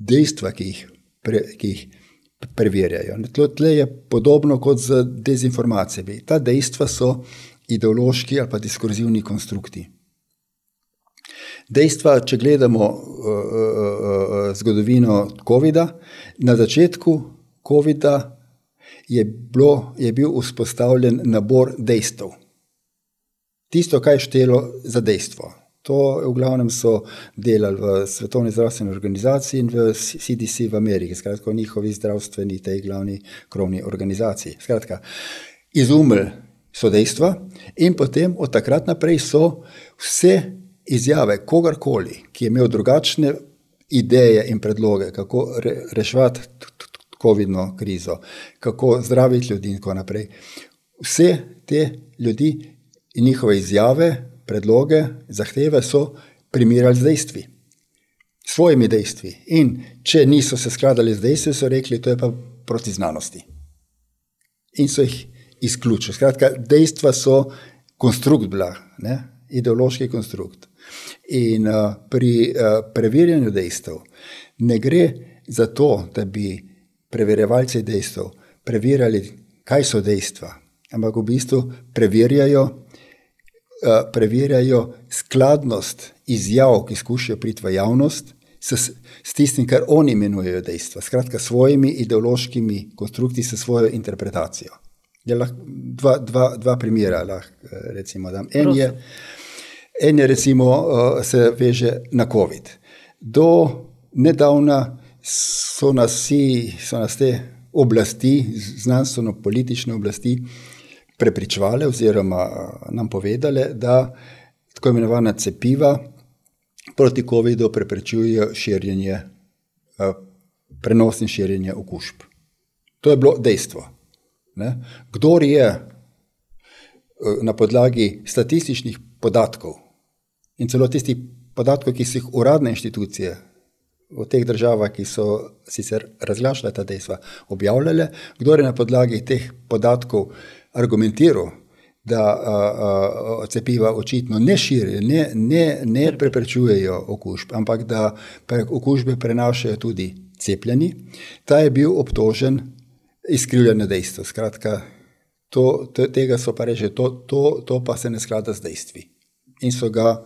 dejstva, ki jih, pre, ki jih preverjajo. Tle je podobno kot z dezinformacijami. Ta dejstva so ideološki ali pa diskurzivni konstrukti. Dejstva, če gledamo uh, uh, uh, zgodovino COVID-a, na začetku COVID-a je, je bil vzpostavljen nabor dejstev tisto, kaj je štelo za dejstvo. To v glavnem so delali v Svetovni zdravstveni organizaciji in v CDC v Ameriki, skratka, njihovi zdravstveni, tej glavni krovni organizaciji. Skratka, izumili so dejstva in potem od takrat naprej so vse izjave kogarkoli, ki je imel drugačne ideje in predloge, kako re, reševati COVID-no krizo, kako zdraviti ljudi in tako naprej. Vse te ljudi in njihove izjave, predloge, zahteve so primerjali z dejstvi, svojimi dejstvi. In če niso se skladali z dejstvi, so rekli, da je to proti znanosti. In so jih izključili. Skratka, dejstva so konstrukt, bila, ne? ideološki konstrukt. In uh, pri uh, preverjanju dejstev ne gre za to, da bi preverjevalci dejstev preverjali, kaj so dejstva, ampak v bistvu preverjajo Eh, preverjajo skladnost izjav, ki skušajo priti v javnost, s, s tistim, kar oni imenujejo dejstva. Skratka, svojimi ideološkimi konstrukti, s svojo interpretacijo. Lahko, dva, dva, dva primera lahko recimo dam. En je, en je recimo, eh, se veže na COVID. Do nedavna so nas, vsi, so nas te oblasti, znanstveno-politične oblasti, prepričevali oziroma eh, nam povedali, da tako imenovana cepiva proti COVID-u preprečujejo širjenje, eh, prenos in širjenje okužb. To je bilo dejstvo. Ne? Kdor je na podlagi statističnih podatkov in celo tistih podatkov, ki so jih uradne inštitucije v teh državah, ki so sicer razglašale ta dejstva, objavljale, kdo je na podlagi teh podatkov argumentiral, da a, a, cepiva očitno ne širijo, ne, ne, ne preprečujejo okužb, ampak da pre, okužbe prenašajo tudi cepljeni, ta je bil obtožen izkrivljanja dejstva. Skratka, to, to, tega so pa reči, to, to, to pa se ne sklada z dejstvi. In so ga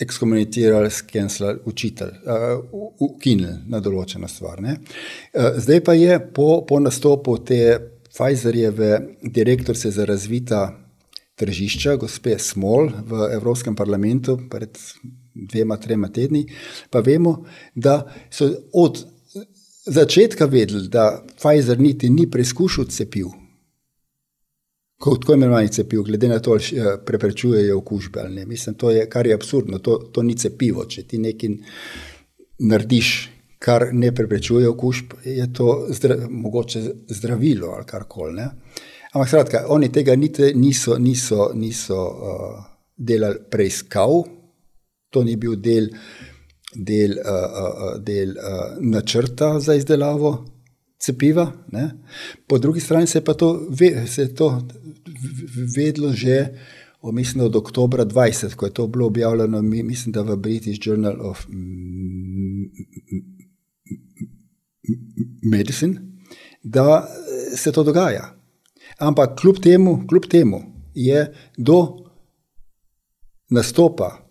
ekskomunicirali, skenslali, učitelj, ukinili na določeno stvar. Ne. Zdaj pa je po, po nastopu te Pfizerjeve direktorice za razvita tržišča, gospe Smol v Evropskem parlamentu pred dvema, trema tedni, pa vemo, da so od začetka vedeli, da Pfizer niti ni preizkušal cepiv, tako imenovani cepiv, glede na to, ali eh, preprečujejo okužbe ali ne. Mislim, to je, kar je absurdno, to, to ni cepivo. Če ti nekaj narediš, kar ne preprečuje okužb, je to zdra, mogoče zdravilo ali karkoli. Ampak, skratka, oni tega niti niso, niso, niso uh, delali preiskav, to ni bil del, del, uh, uh, del uh, načrta za izdelavo cepiva. Ne? Po drugi strani se je pa to, ve, se je to vedlo že mislim, od oktobra 20, ko je to bilo objavljeno, mislim, da v British Journal of Medicine, da se to dogaja. Ampak kljub temu, kljub temu je do nastopa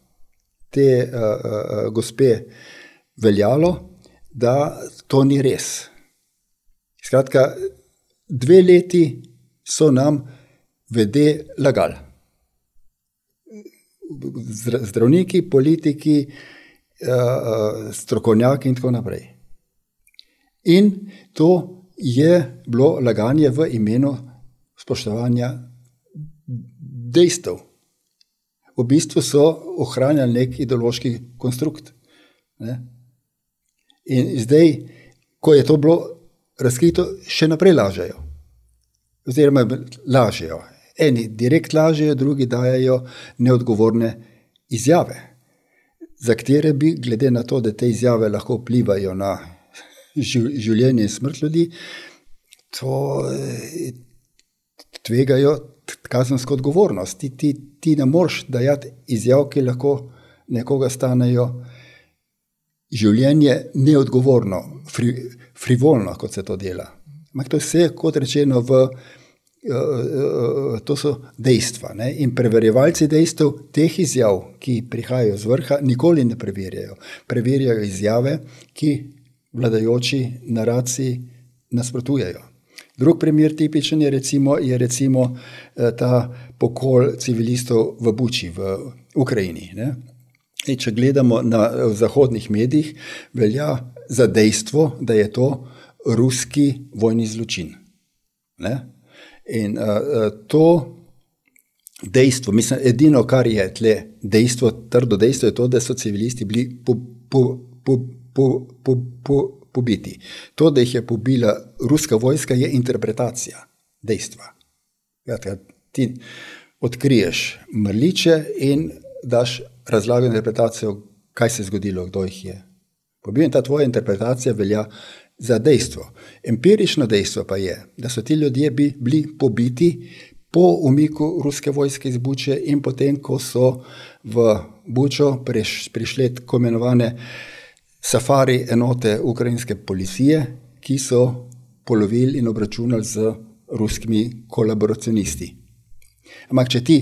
te uh, uh, gospe veljalo, da to ni res. Skratka, dve leti so nam vede lagali. Zdravniki, politiki, eh, eh, strokovnjaki in tako naprej. In to je bilo laganje v imenu spoštovanja dejstev. V bistvu so ohranjali nek ideološki konstrukt. Ne? In zdaj, ko je to bilo razkrito, še naprej lažejo. Oziroma, lažejo. Eni direkt lažejo, drugi dajo neodgovorne izjave, za katere bi, glede na to, da te izjave lahko vplivajo na življenje in smrt ljudi, to eh, tvegajo kazensko odgovornost. Ti, ti, ti ne moreš dajati izjav, ki lahko nekoga stanejo življenje neodgovorno, fri, frivolno, kot se to dela. Ampak to je vse, kot rečeno, v Eh, eh, to so dejstva. Ne? In preverjevalci dejstev teh izjav, ki prihajajo z vrha, nikoli ne preverjajo. Preverjajo izjave, ki vladajoči naraciji nasprotujejo. Drug primer, tipičen je recimo, je recimo eh, ta pokol civilistov v Buči, v Ukrajini. E, če gledamo na zahodnih medijih, velja za dejstvo, da je to ruski vojni zločin. Ne? In uh, to dejstvo, mislim, edino, kar je tle, dejstvo, trdo dejstvo, je to, da so civilisti bili po, po, po, po, po, po, pobiti. To, da jih je pobila ruska vojska, je interpretacija dejstva. Ja, ti odkriješ mrliče in daš razlago interpretacijo, kaj se je zgodilo, kdo jih je. Pobil in ta tvoja interpretacija velja za dejstvo. Empirično dejstvo pa je, da so ti ljudje bi bili pobiti po umiku ruske vojske iz Buče in potem, ko so v Bučo priš, prišle tako imenovane safari enote ukrajinske policije, ki so polovili in obračunali z ruskimi kolaboracionisti. Ampak, če ti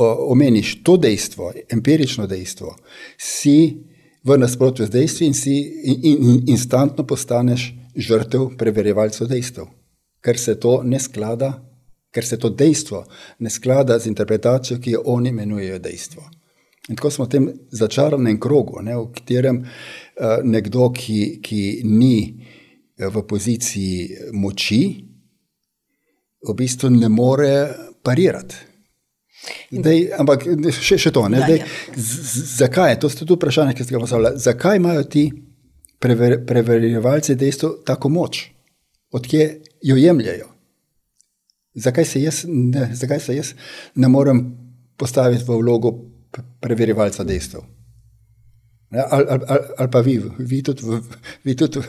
omeniš to dejstvo, empirično dejstvo, si v nasprotju z dejstvi in si in, in, instantno postaneš žrtev preverjevalcev dejstev, ker se to ne sklada, ker se to dejstvo ne sklada z interpretacijo, ki jo oni imenujejo dejstvo. In tako smo v tem začaranem krogu, ne, v katerem uh, nekdo, ki, ki ni eh, v poziciji moči, v bistvu ne more parirati. Dej, ampak še, še to, ne, ja, dej, ja. z, z, zakaj, to ste tu vprašanje, ki ste ga postavili, zakaj imajo ti prever, preverjevalci dejstvo tako moč, odkje jo jemljajo. Zakaj se, jaz, ne, zakaj se jaz ne morem postaviti v vlogo preverjevalca dejstev? Ali, ali, ali, ali pa vi, vi tudi, vi tudi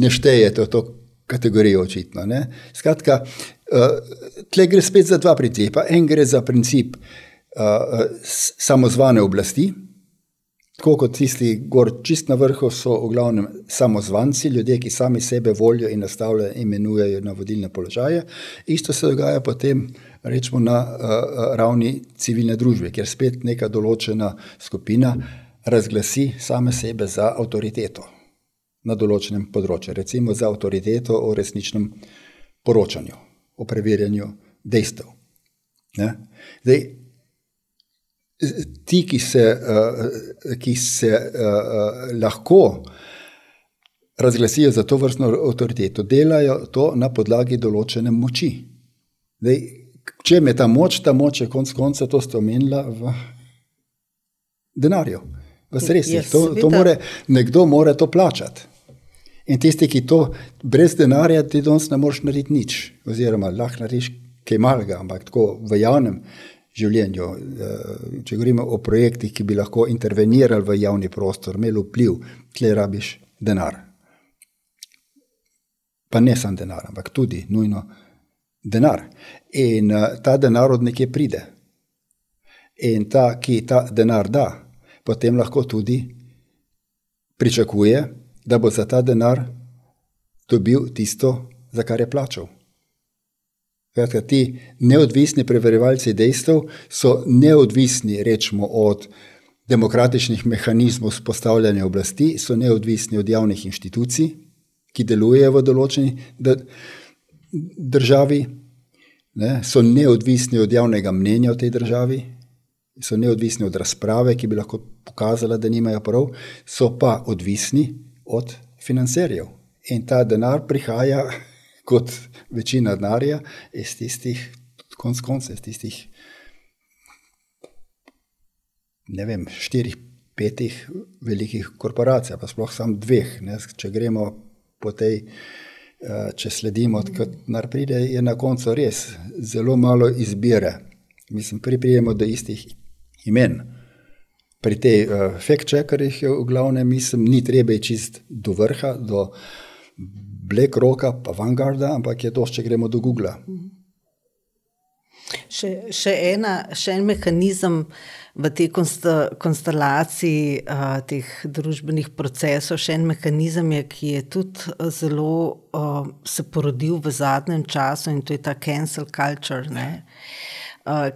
ne štejete to, kategorijo, očitno. Ne? Skratka, tle gre spet za dva principa. En gre za princip uh, samozvane oblasti, tako kot tisti, gor čist na vrhu, so v glavnem samozvanci, ljudje, ki sami sebe volijo in nastavljajo, imenujejo na vodilne položaje. Isto se dogaja potem. Rečemo na uh, ravni civilne družbe, kjer spet neka določena skupina razglasi same sebe za avtoriteto na določenem področju, recimo za avtoriteto o resničnem poročanju, o preverjanju dejstev. Zdaj, ti, ki se, uh, ki se uh, lahko razglasijo za to vrstno avtoriteto, delajo to na podlagi določene moči. Zdaj, če je ta moč, ta moč je konec konca, to ste omenila v denarju, v sredstvih. To, to more, nekdo mora to plačati. In tisti, ki to brez denarja, ti danes ne moreš narediti nič, oziroma lahko narediš kaj malega, ampak tako v javnem življenju. Eh, če govorimo o projektih, ki bi lahko intervenirali v javni prostor, imeli vpliv, tle rabiš denar. Pa ne samo denar, ampak tudi nujno denar. In uh, ta denar od nekje pride. In ta, ki ta denar da, potem lahko tudi pričakuje, da bo za ta denar dobil tisto, za kar je plačal. Kratka, ti neodvisni preverjevalci dejstev so neodvisni, rečemo, od demokratičnih mehanizmov spostavljanja oblasti, so neodvisni od javnih inštitucij, ki delujejo v določeni državi, ne, so neodvisni od javnega mnenja v tej državi, so neodvisni od razprave, ki bi lahko pokazala, da nimajo prav, so pa odvisni od financerjev. In ta denar prihaja, kot večina denarja, iz tistih, konc koncev, iz tistih, ne vem, štirih, petih velikih korporacij, pa sploh samo dveh. Ne? Če gremo po tej, eh, če sledimo, kot nar pride, je na koncu res zelo malo izbire. Mislim, priprijemo do istih imen pri tej uh, fact-checkerjih je v glavnem, mislim, ni treba čist do vrha, do Black Rocka, pa Vanguarda, ampak je to, če gremo do Google. Še, še, ena, še en mehanizem v tej konstelaciji uh, teh družbenih procesov, še en mehanizem je, ki je tudi zelo uh, se porodil v zadnjem času in to je ta cancel culture. Ne?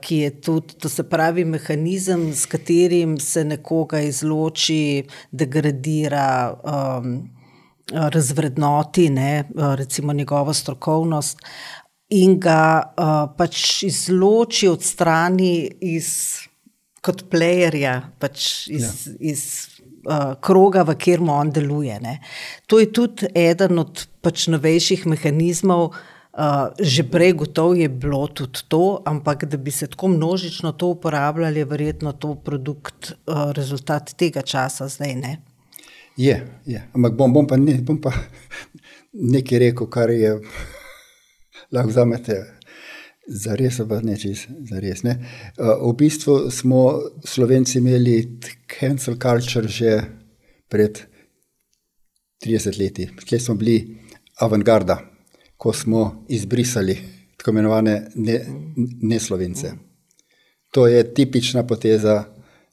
Ki je tudi, to se pravi, mehanizem, s katerim se nekoga izloči, degradira, um, razvrednoti, ne, recimo njegovo strokovnost, in ga uh, pač izloči od strani iz, kot playerja, pač iz. Ja. iz Kroga, v katerem on deluje. Ne. To je tudi eden od pač novejših mehanizmov, uh, Uh, že prej gotovo je bilo tudi to, ampak da bi se tako množično to uporabljali, je verjetno to produkt, uh, rezultat tega časa zdaj. Ne? Je, je. ampak bom, bom, pa ne, bom pa nekaj rekel, kar je lahko zamete. Za res, pa ne čez, za res. Ne. Uh, v bistvu smo Slovenci imeli cancel culture že pred 30 leti. Tukaj smo bili avantgarda ko smo izbrisali tako imenovane neslovence. Ne to je tipična poteza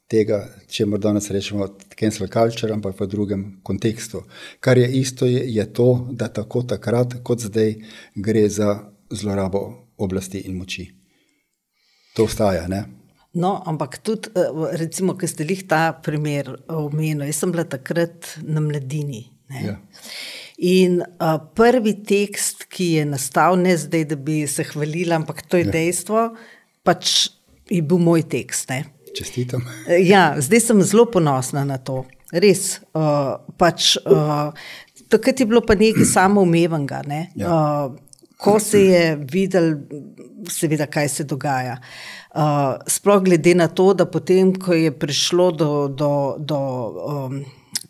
tega, če morda danes rečemo cancel culture, ampak v drugem kontekstu. Kar je isto, je, je to, da tako takrat, kot zdaj, gre za zlorabo oblasti in moči. To ostaja. Ne? No, ampak tudi, eh, recimo, ki ste jih ta primer omenili, jaz sem bila takrat na mladini. Ja. In uh, prvi tekst, ki je nastal, ne zdaj, da bi se hvalila, ampak to je ja. dejstvo, pač je bil moj tekst. Ne. Čestitam. Ja, zdaj sem zelo ponosna na to. Res. Uh, pač, uh, takrat je bilo pa nekaj samoumevnega. Ne. Ja. Uh, ko se je videl, seveda, kaj se dogaja. Uh, sploh glede na to, da potem, ko je prišlo do. do, do um,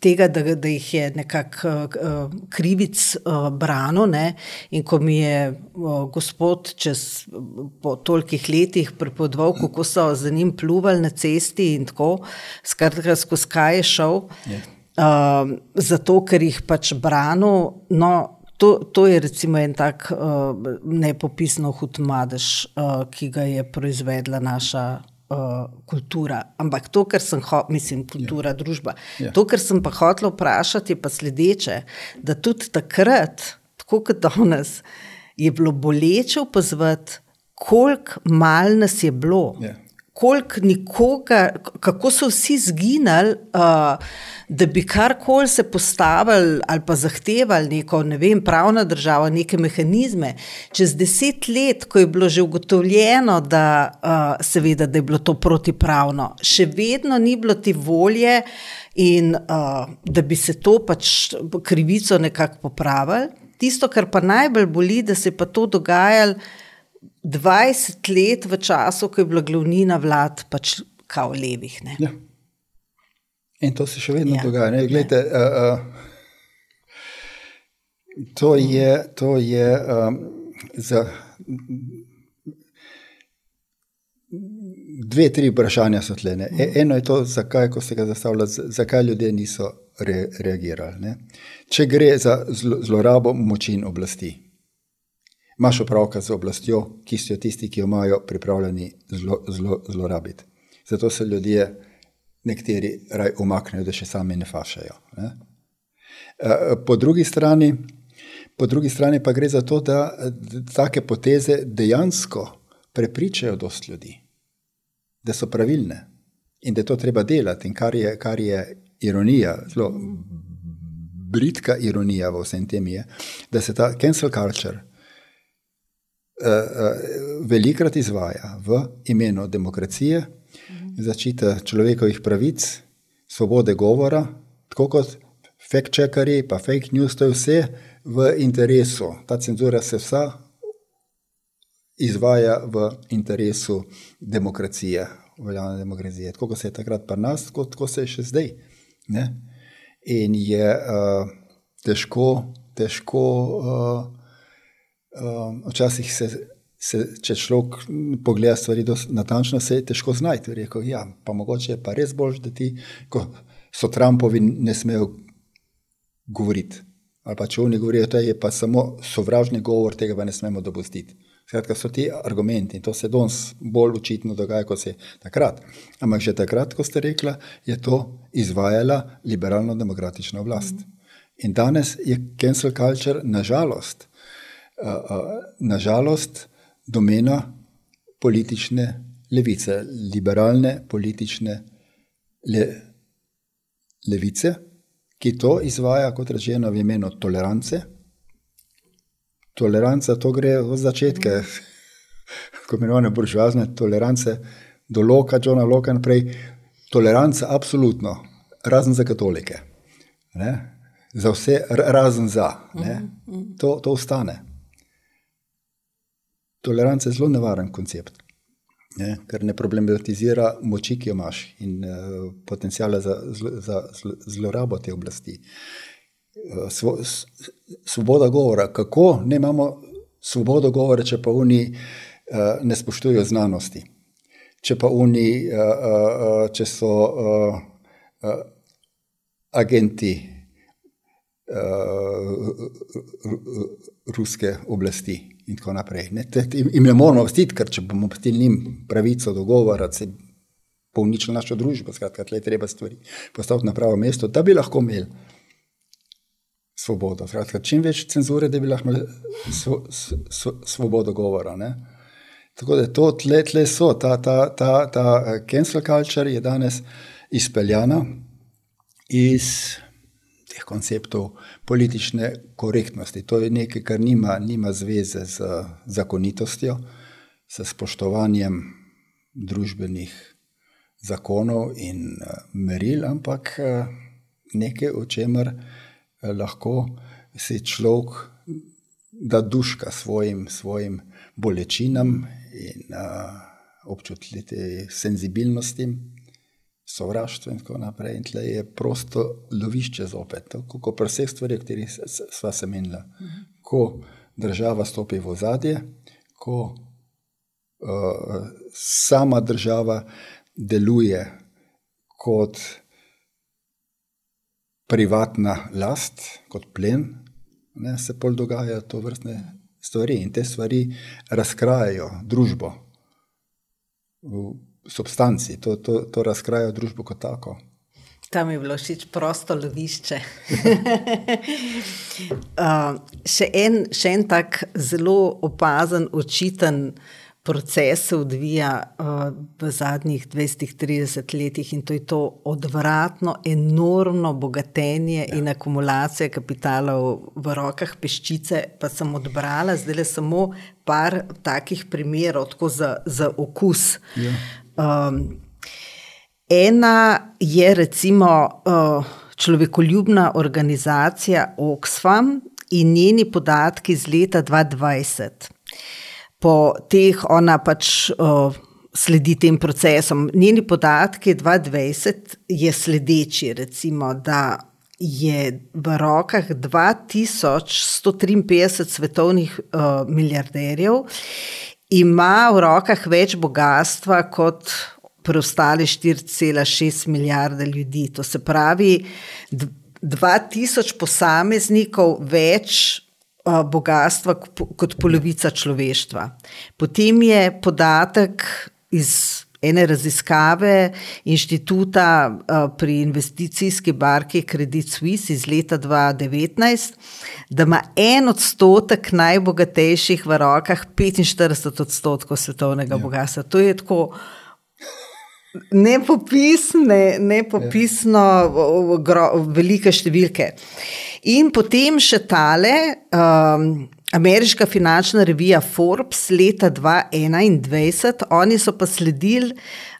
tega, da, da jih je nekako uh, krivic uh, brano. Ne? In ko mi je uh, gospod čez po tolikih letih pripovedoval, kako so za njim pluvali na cesti in tako, skratka, skozi kaj je šel, uh, zato ker jih pač brano. No, to, to je recimo en tak uh, nepopisno hud madež, uh, ki ga je proizvedla naša. Uh, kultura. Ampak to, kar sem hotel, mislim, kultura, ja. družba. Ja. To, kar sem pa hotel vprašati, je pa sledeče, da tudi takrat, tako kot danes, je bilo boleče opazovati, koliko mal nas je bilo. Ja koliko nikoga, kako so vsi zginili, uh, da bi karkoli se postavili ali pa zahtevali neko, ne vem, pravna država, neke mehanizme. Čez deset let, ko je bilo že ugotovljeno, da, uh, seveda, da je bilo to protipravno, še vedno ni bilo ti volje in uh, da bi se to pač krivico nekako popravili. Tisto, kar pa najbolj boli, da se je pa to dogajalo. 20 let v času, ko je bila glavnina vlad, pač kao levih. Ja. In to se še vedno ja. dogaja. Glede, ja. uh, uh, to je, to je um, za dve, tri vprašanja so tle. Ne? E, eno je to, zakaj, ko se ga zastavlja, zakaj ljudje niso re, reagirali. Ne? Če gre za zlorabo moči in oblasti imaš opravka z oblastjo, ki so tisti, ki jo imajo pripravljeni zlo, zlo, zlorabiti. Zato se ljudje, nekateri, raj umaknejo, da še sami ne fašajo. Ne? Eh, po drugi, strani, po drugi strani pa gre za to, da take poteze dejansko prepričajo dost ljudi, da so pravilne in da to treba delati. In kar je, kar je ironija, zelo britka ironija v vsem tem je, da se ta cancel culture velikrat izvaja v imenu demokracije, začita človekovih pravic, svobode govora, tako kot fact-checkeri, pa fake news, to je vse v interesu. Ta cenzura se vsa izvaja v interesu demokracije, uveljavljene demokracije. Tako kot se je takrat pri nas, kot, kot se je še zdaj. Ne? In je uh, težko, težko uh, Um, včasih se, se, če človek pogleda stvari natančno, se je težko znajti. Rekel, ja, pa mogoče je pa res bolj, da ti, ko so Trumpovi, ne smejo govoriti. Ali pa če oni govorijo, da je pa samo sovražni govor, tega pa ne smemo dopustiti. Skratka, so ti argumenti in to se danes bolj očitno dogaja, kot se je takrat. Ampak že takrat, ko ste rekli, je to izvajala liberalno-demokratična oblast. In danes je cancel culture, nažalost, nažalost domena politične levice, liberalne politične le, levice, ki to izvaja, kot rečeno, v imenu tolerance. Toleranca, to gre od začetka, kot imenovane buržoazne tolerance, do Loka, Johna Loka in prej. Toleranca, absolutno, razen za katolike. Ne? Za vse, razen za. To, to ostane toleranca je zelo nevaren koncept, ne, ker ne problematizira moči, ki jo imaš in uh, eh, potencijala za, za zlorabo te oblasti. Uh, svo, svoboda govora, kako ne imamo svobodo govora, če pa oni uh, ne spoštujejo znanosti. Če pa oni, uh, uh, če so uh, uh, agenti uh, ruske oblasti in tako naprej. Ne, te, im ne moramo vstiti, ker če bomo pustili njim pravico dogovora, se bo uničila našo družbo. Skratka, tle treba stvari postaviti na pravo mesto, da bi lahko imeli svobodo. Skratka, čim več cenzure, da bi lahko imeli svo, svo, svobodo govora. Ne. Tako da to tle, tle so, ta, ta, ta, ta eh, cancel culture je danes izpeljana iz teh konceptov politične korektnosti. To je nekaj, kar nima, nima zveze z zakonitostjo, s spoštovanjem družbenih zakonov in meril, ampak nekaj, o čemer lahko si človek da duška svojim, svojim bolečinam in občutljivim senzibilnostim sovraštvo in tako naprej. In tle je prosto lovišče zopet, tako kot pri vseh stvarih, o katerih sva se menila. Ko država stopi v ozadje, ko uh, sama država deluje kot privatna last, kot plen, ne, se pol dogajajo to vrstne stvari in te stvari razkrajajo družbo v substanci, to, to, to razkrajajo družbo kot tako. Tam je bilo všeč prosto lovišče. uh, še, en, še en tak zelo opazen, očiten proces se odvija uh, v zadnjih 20-30 letih in to je to odvratno, enormno bogatenje ja. in akumulacija kapitala v rokah peščice. Pa sem odbrala zdaj le samo par takih primerov, tako za, za okus. Ja. Um, Ena je recimo uh, človekoljubna organizacija Oxfam in njeni podatki iz leta 2020. Po teh ona pač uh, sledi tem procesom. Njeni podatki 2020 je sledeči, recimo, da je v rokah 2153 svetovnih uh, milijarderjev, ima v rokah več bogatstva kot preostale 4,6 milijarde ljudi. To se pravi, 2000 posameznikov več bogatstva kot polovica človeštva. Potem je podatek iz ene raziskave inštituta pri investicijski barki Credit Suisse iz leta 2019, da ima en odstotek najbogatejših v rokah 45 odstotkov svetovnega ja. bogatstva. To je tako nepopisne, nepopisno gro, velike številke. In potem še tale, um, ameriška finančna revija Forbes leta 2021, oni so pa sledili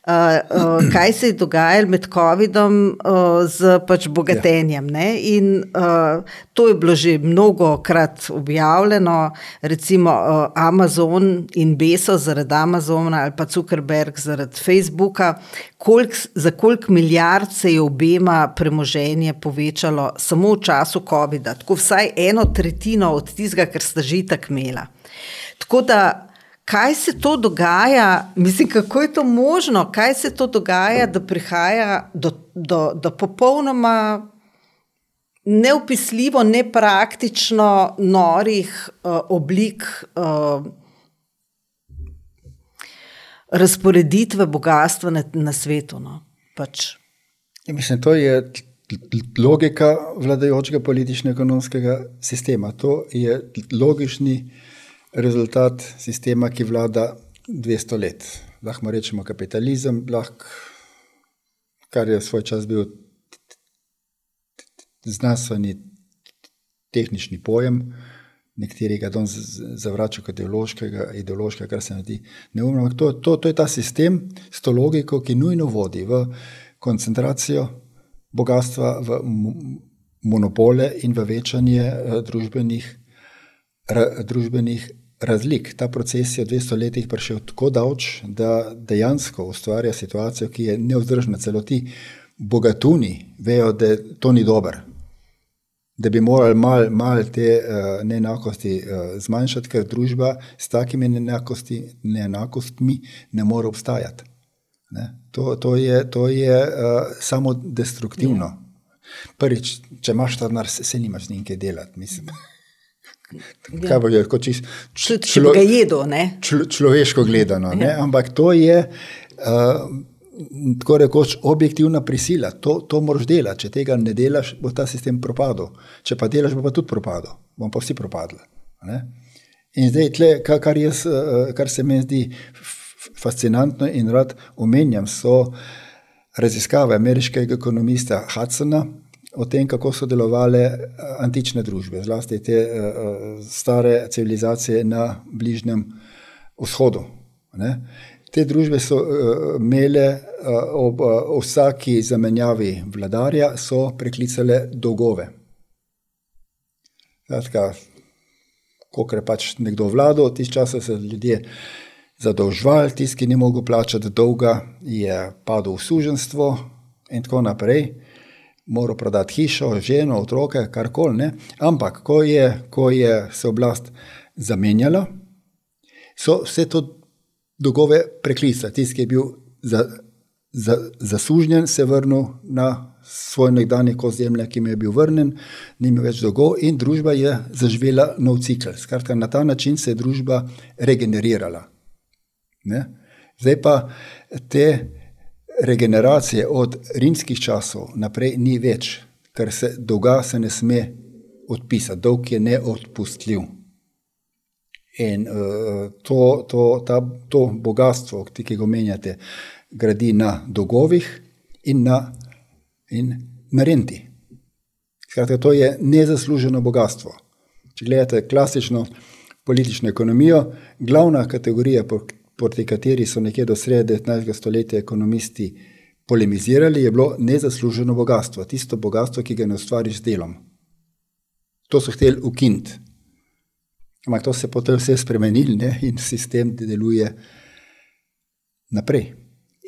uh, uh, kaj se je dogajalo med COVID-om uh, z pač bogatenjem. Ja. In uh, to je bilo že mnogokrat objavljeno, recimo uh, Amazon in Beso zaradi Amazona ali pa Zuckerberg zaradi Facebooka, kolik, za koliko milijard se je obema premoženje povečalo samo v času COVID-a, tako vsaj eno tretjino od tistega, kar sta že tako imela. Tako da kaj se to dogaja, mislim, kako je to možno, kaj se to dogaja, da prihaja do, do, do popolnoma neopisljivo, nepraktično norih uh, oblik uh, razporeditve bogatstva na, na svetu. No? Pač. Ja, mislim, to je logika vladajočega politično-ekonomskega sistema. To je logični rezultat sistema, ki vlada 200 let. Lahko rečemo kapitalizem, lahko, kar je svoj čas bil znanstveni, tehnični pojem, nekateri ga danes zavračajo kot ideološkega, ideološkega, kar se mi zdi neumno. To, to, to je ta sistem s to logiko, ki nujno vodi v koncentracijo bogatstva, v monopole in v večanje uh, družbenih, ra, družbenih razlik. Ta proces je v 200 letih prišel tako dolč, da dejansko ustvarja situacijo, ki je neudržna. Celo ti bogatuni vejo, da to ni dobro. Da bi morali malo mal te uh, neenakosti uh, zmanjšati, ker družba s takimi neenakosti, neenakostmi ne more obstajati. Ne? To, to je, to je uh, samo destruktivno. Ja. Prvič, če imaš ta denar, se, se nimaš nekaj delati. Mislim. Ja. Kaj bo je, kot čisto člo, člo, člo, človeško gledano. Ja. Ampak to je uh, tako rekoč objektivna prisila. To, to moraš delati. Če tega ne delaš, bo ta sistem propadel. Če pa delaš, bo pa tudi propadel. Bomo pa vsi propadli. Ne? In zdaj, tle, kar, jaz, uh, kar se mi zdi fascinantno in rad omenjam, so raziskave ameriškega ekonomista Hudsona o tem, kako so delovale eh, antične družbe, zlasti te uh, stare civilizacije na Bližnjem vzhodu. Ne? Te družbe so imele ob vsaki zamenjavi vladarja, so preklicale dolgove. Ko je pač nekdo vladal, tisti čas so se ljudje zadolžvali, tisti, ki ni mogel plačati dolga, je padel v suženstvo in tako naprej moral prodati hišo, ženo, otroke, karkoli. Ampak, ko je, ko je se oblast zamenjala, so vse to dolgove preklicali. Tisti, ki je bil za, za, zasužnjen se vrnil na svoj nekdanji kos zemlje, ki mi je bil vrnen, ni imel več dolgo in družba je zaživela nov cikl. Skratka, na ta način se je družba regenerirala. Ne? Zdaj pa te regeneracije od rimskih časov naprej ni več, ker se dolga se ne sme odpisati, dolg je neodpustljiv. In uh, to, to, ta, to bogatstvo, ki ga omenjate, gradi na dolgovih in na, in na renti. Skratka, to je nezasluženo bogatstvo. Če gledate klasično politično ekonomijo, glavna kategorija, proti kateri so nekje do srede 19. stoletja ekonomisti polemizirali, je bilo nezasluženo bogatstvo. Tisto bogatstvo, ki ga ne ustvariš z delom. To so hteli ukiniti. Ampak to se je potem vse spremenilo in sistem deluje naprej.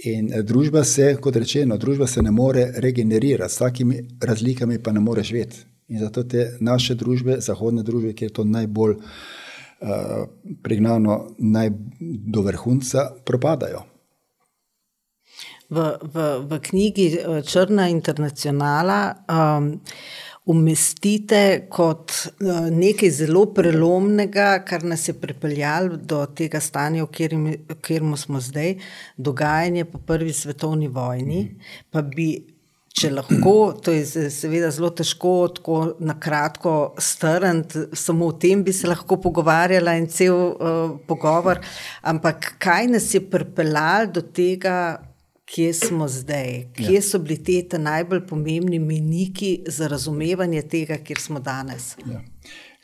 In eh, družba se, kot rečeno, družba se ne more regenerirati, s takimi razlikami pa ne more živeti. In zato te naše družbe, zahodne družbe, kjer je to najbolj uh, pregnano, naj do vrhunca, propadajo. V, v, v knjigi eh, Črna internacionala um, umestite kot eh, nekaj zelo prelomnega, kar nas je pripeljalo do tega stanja, v katerem smo zdaj, dogajanje po prvi svetovni vojni. Pa bi, če lahko, to je seveda zelo težko, tako na kratko strniti, samo o tem bi se lahko pogovarjala in cel uh, pogovor. Ampak kaj nas je pripeljalo do tega? kje smo zdaj, kje ja. so bili te najbolj pomembni meniki za razumevanje tega, kjer smo danes. Ja.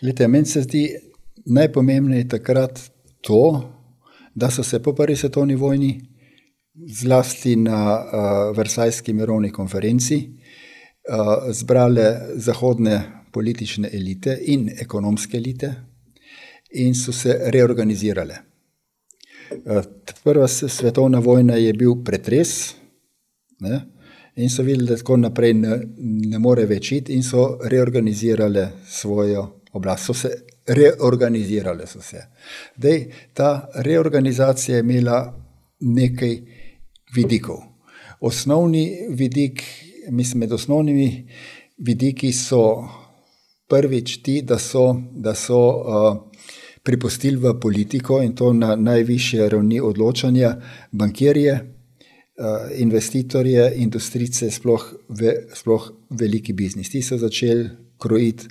Lete, meni se zdi najpomembnejše takrat to, da so se po prvi svetovni vojni, zlasti na uh, Versajski mirovni konferenci, uh, zbrale zahodne politične elite in ekonomske elite in so se reorganizirale. Eh, prva svetovna vojna je bil pretres ne? in so videli, da tako naprej ne, ne more več iti, in so reorganizirali svojo oblast. So se reorganizirali. So se. Dej, ta reorganizacija je imela nekaj vidikov. Osnovni vidik, mislim, med osnovnimi vidiki so prvič ti, da so. Da so uh, pripustili v politiko in to na najvišje ravni odločanja, bankirje, eh, investitorje, industrice, sploh, ve, sploh veliki biznis. Ti so začeli krojiti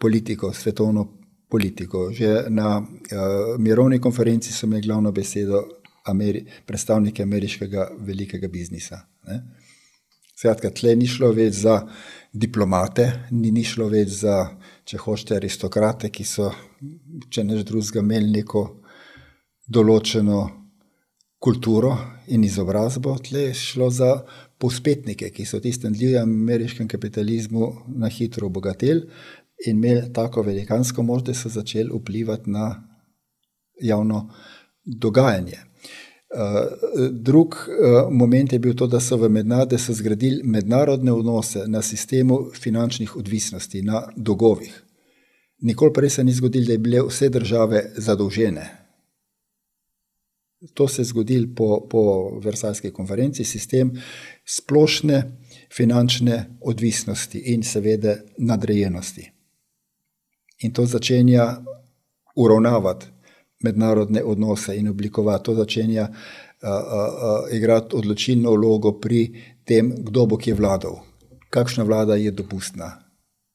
politiko, svetovno politiko. Že na uh, mirovni konferenci so imeli glavno besedo Ameri predstavniki ameriškega velikega biznisa. Ne? Skratka, tle ni šlo več za diplomate, ni, ni šlo več za, če hočete, aristokrate, ki so, če neč drugega, imeli neko določeno kulturo in izobrazbo. Tle je šlo za povspetnike, ki so v tistem divjem ameriškem kapitalizmu na hitro obogateli in imeli tako velikansko moč, da so začeli vplivati na javno dogajanje. Drug uh, moment je bil to, da so v mednarodne so zgradili mednarodne odnose na sistemu finančnih odvisnosti, na dolgovih. Nikoli prej se ni zgodilo, da je bile vse države zadolžene. To se je zgodilo po, po Versajski konferenci, sistem splošne finančne odvisnosti in seveda nadrejenosti. In to začenja uravnavati mednarodne odnose in oblikovati. To začenja uh, uh, igrati odločilno vlogo pri tem, kdo bo kje vladal, kakšna vlada je dopustna.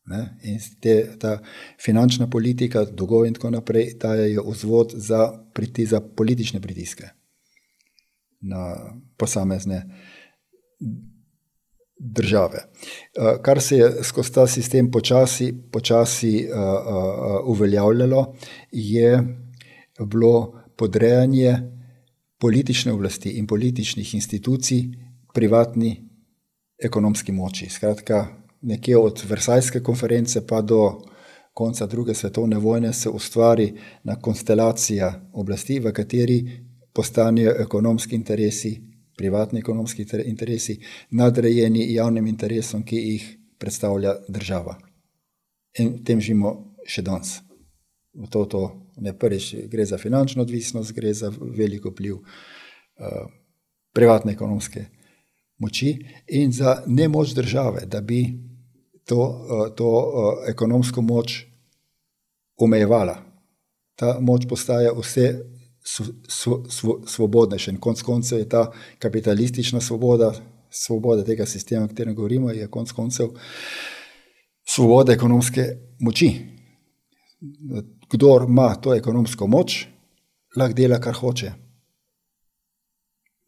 Ne? In te, ta finančna politika, dolgov in tako naprej, dajo vzvod za, priti, za politične pritiske na posamezne države. Kar se je skozi ta sistem počasi, počasi uh, uh, uveljavljalo, je bilo podrejanje politične oblasti in političnih institucij privatni ekonomski moči. Skratka, nekje od Versajske konference pa do konca druge svetovne vojne se ustvari na konstelacija oblasti, v kateri postanejo ekonomski interesi, privatni ekonomski interesi, nadrejeni javnim interesom, ki jih predstavlja država. In tem živimo še danes. To, to Ne, prvič gre za finančno odvisnost, gre za veliko vpliv uh, privatne ekonomske moči in za nemoč države, da bi to, to ekonomsko moč omejevala. Ta moč postaja vse svobodnejša in konec koncev je ta kapitalistična svoboda, svoboda tega sistema, o katerem govorimo, je konec koncev svoboda ekonomske moči. Kdor ima to ekonomsko moč, lahko dela, kar hoče.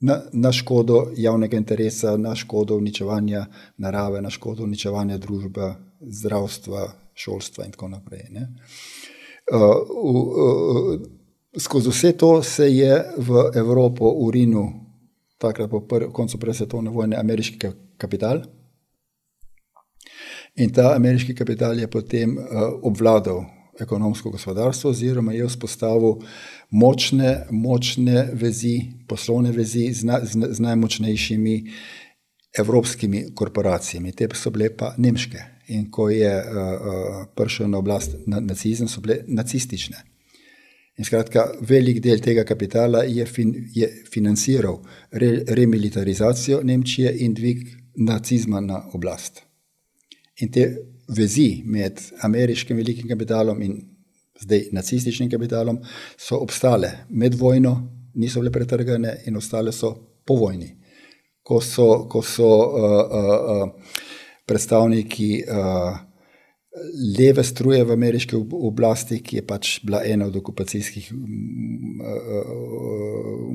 Na, na škodo javnega interesa, na škodo uničevanja narave, na škodo uničevanja družbe, zdravstva, šolstva in tako naprej. Uh, uh, uh, skozi vse to se je v Evropo urinil, takrat po koncu prve svetovne vojne, ameriški kapital. In ta ameriški kapital je potem uh, obvladal ekonomsko gospodarstvo, oziroma je vzpostavil močne, močne vezi, poslovne vezi z, na, z, z najmočnejšimi evropskimi korporacijami. Te so bile pa nemške. In ko je uh, uh, prišel na oblast na, nacizem, so bile nacistične. In skratka, velik del tega kapitala je, fin, je financiral re, remilitarizacijo Nemčije in dvig nacizma na oblast. In te vezi med ameriškim velikim kapitalom in zdaj nacističnim kapitalom so obstale med vojno, niso bile pretrgane in ostale so po vojni. Ko so, ko so uh, uh, uh, predstavniki uh, leve struje v ameriški oblasti, ki je pač bila ena od okupacijskih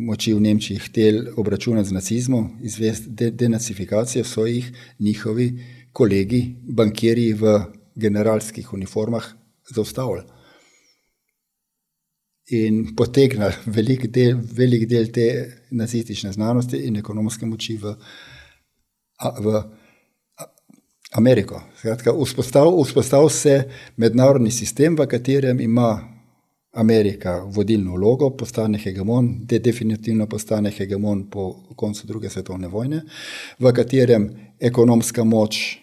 moči v Nemčiji, hotel obračunati z nacizmom, izvesti denacifikacijo, so jih njihovi kolegi, bankirji v generalskih uniformah zaustavili. In potegnili velik del, velik del te nacistične znanosti in ekonomske moči v, v Ameriko. Skratka, vzpostavil, vzpostavil se mednarodni sistem, v katerem ima Amerika vodilno vlogo, postane hegemon, de definitivno postane hegemon po koncu druge svetovne vojne, v katerem ekonomska moč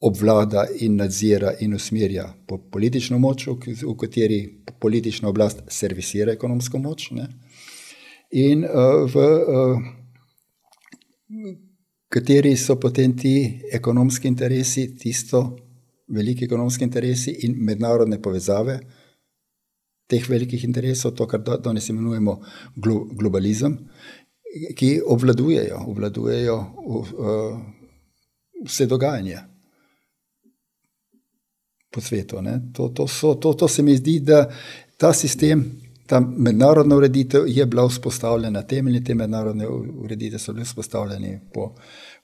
obvlada in nadzira in usmerja po politično moč, v kateri politična oblast servisira ekonomsko moč. Ne? In uh, v uh, kateri so potem ti ekonomski interesi, tisto veliki ekonomski interesi in mednarodne povezave teh velikih interesov, to, kar danes imenujemo glo globalizem, ki obvladujejo, obvladujejo uh, vse dogajanje po svetu. To, to, so, to, to se mi zdi, da ta sistem. Ta mednarodna ureditev je bila vzpostavljena, temeljni te mednarodne ureditve so bile vzpostavljene po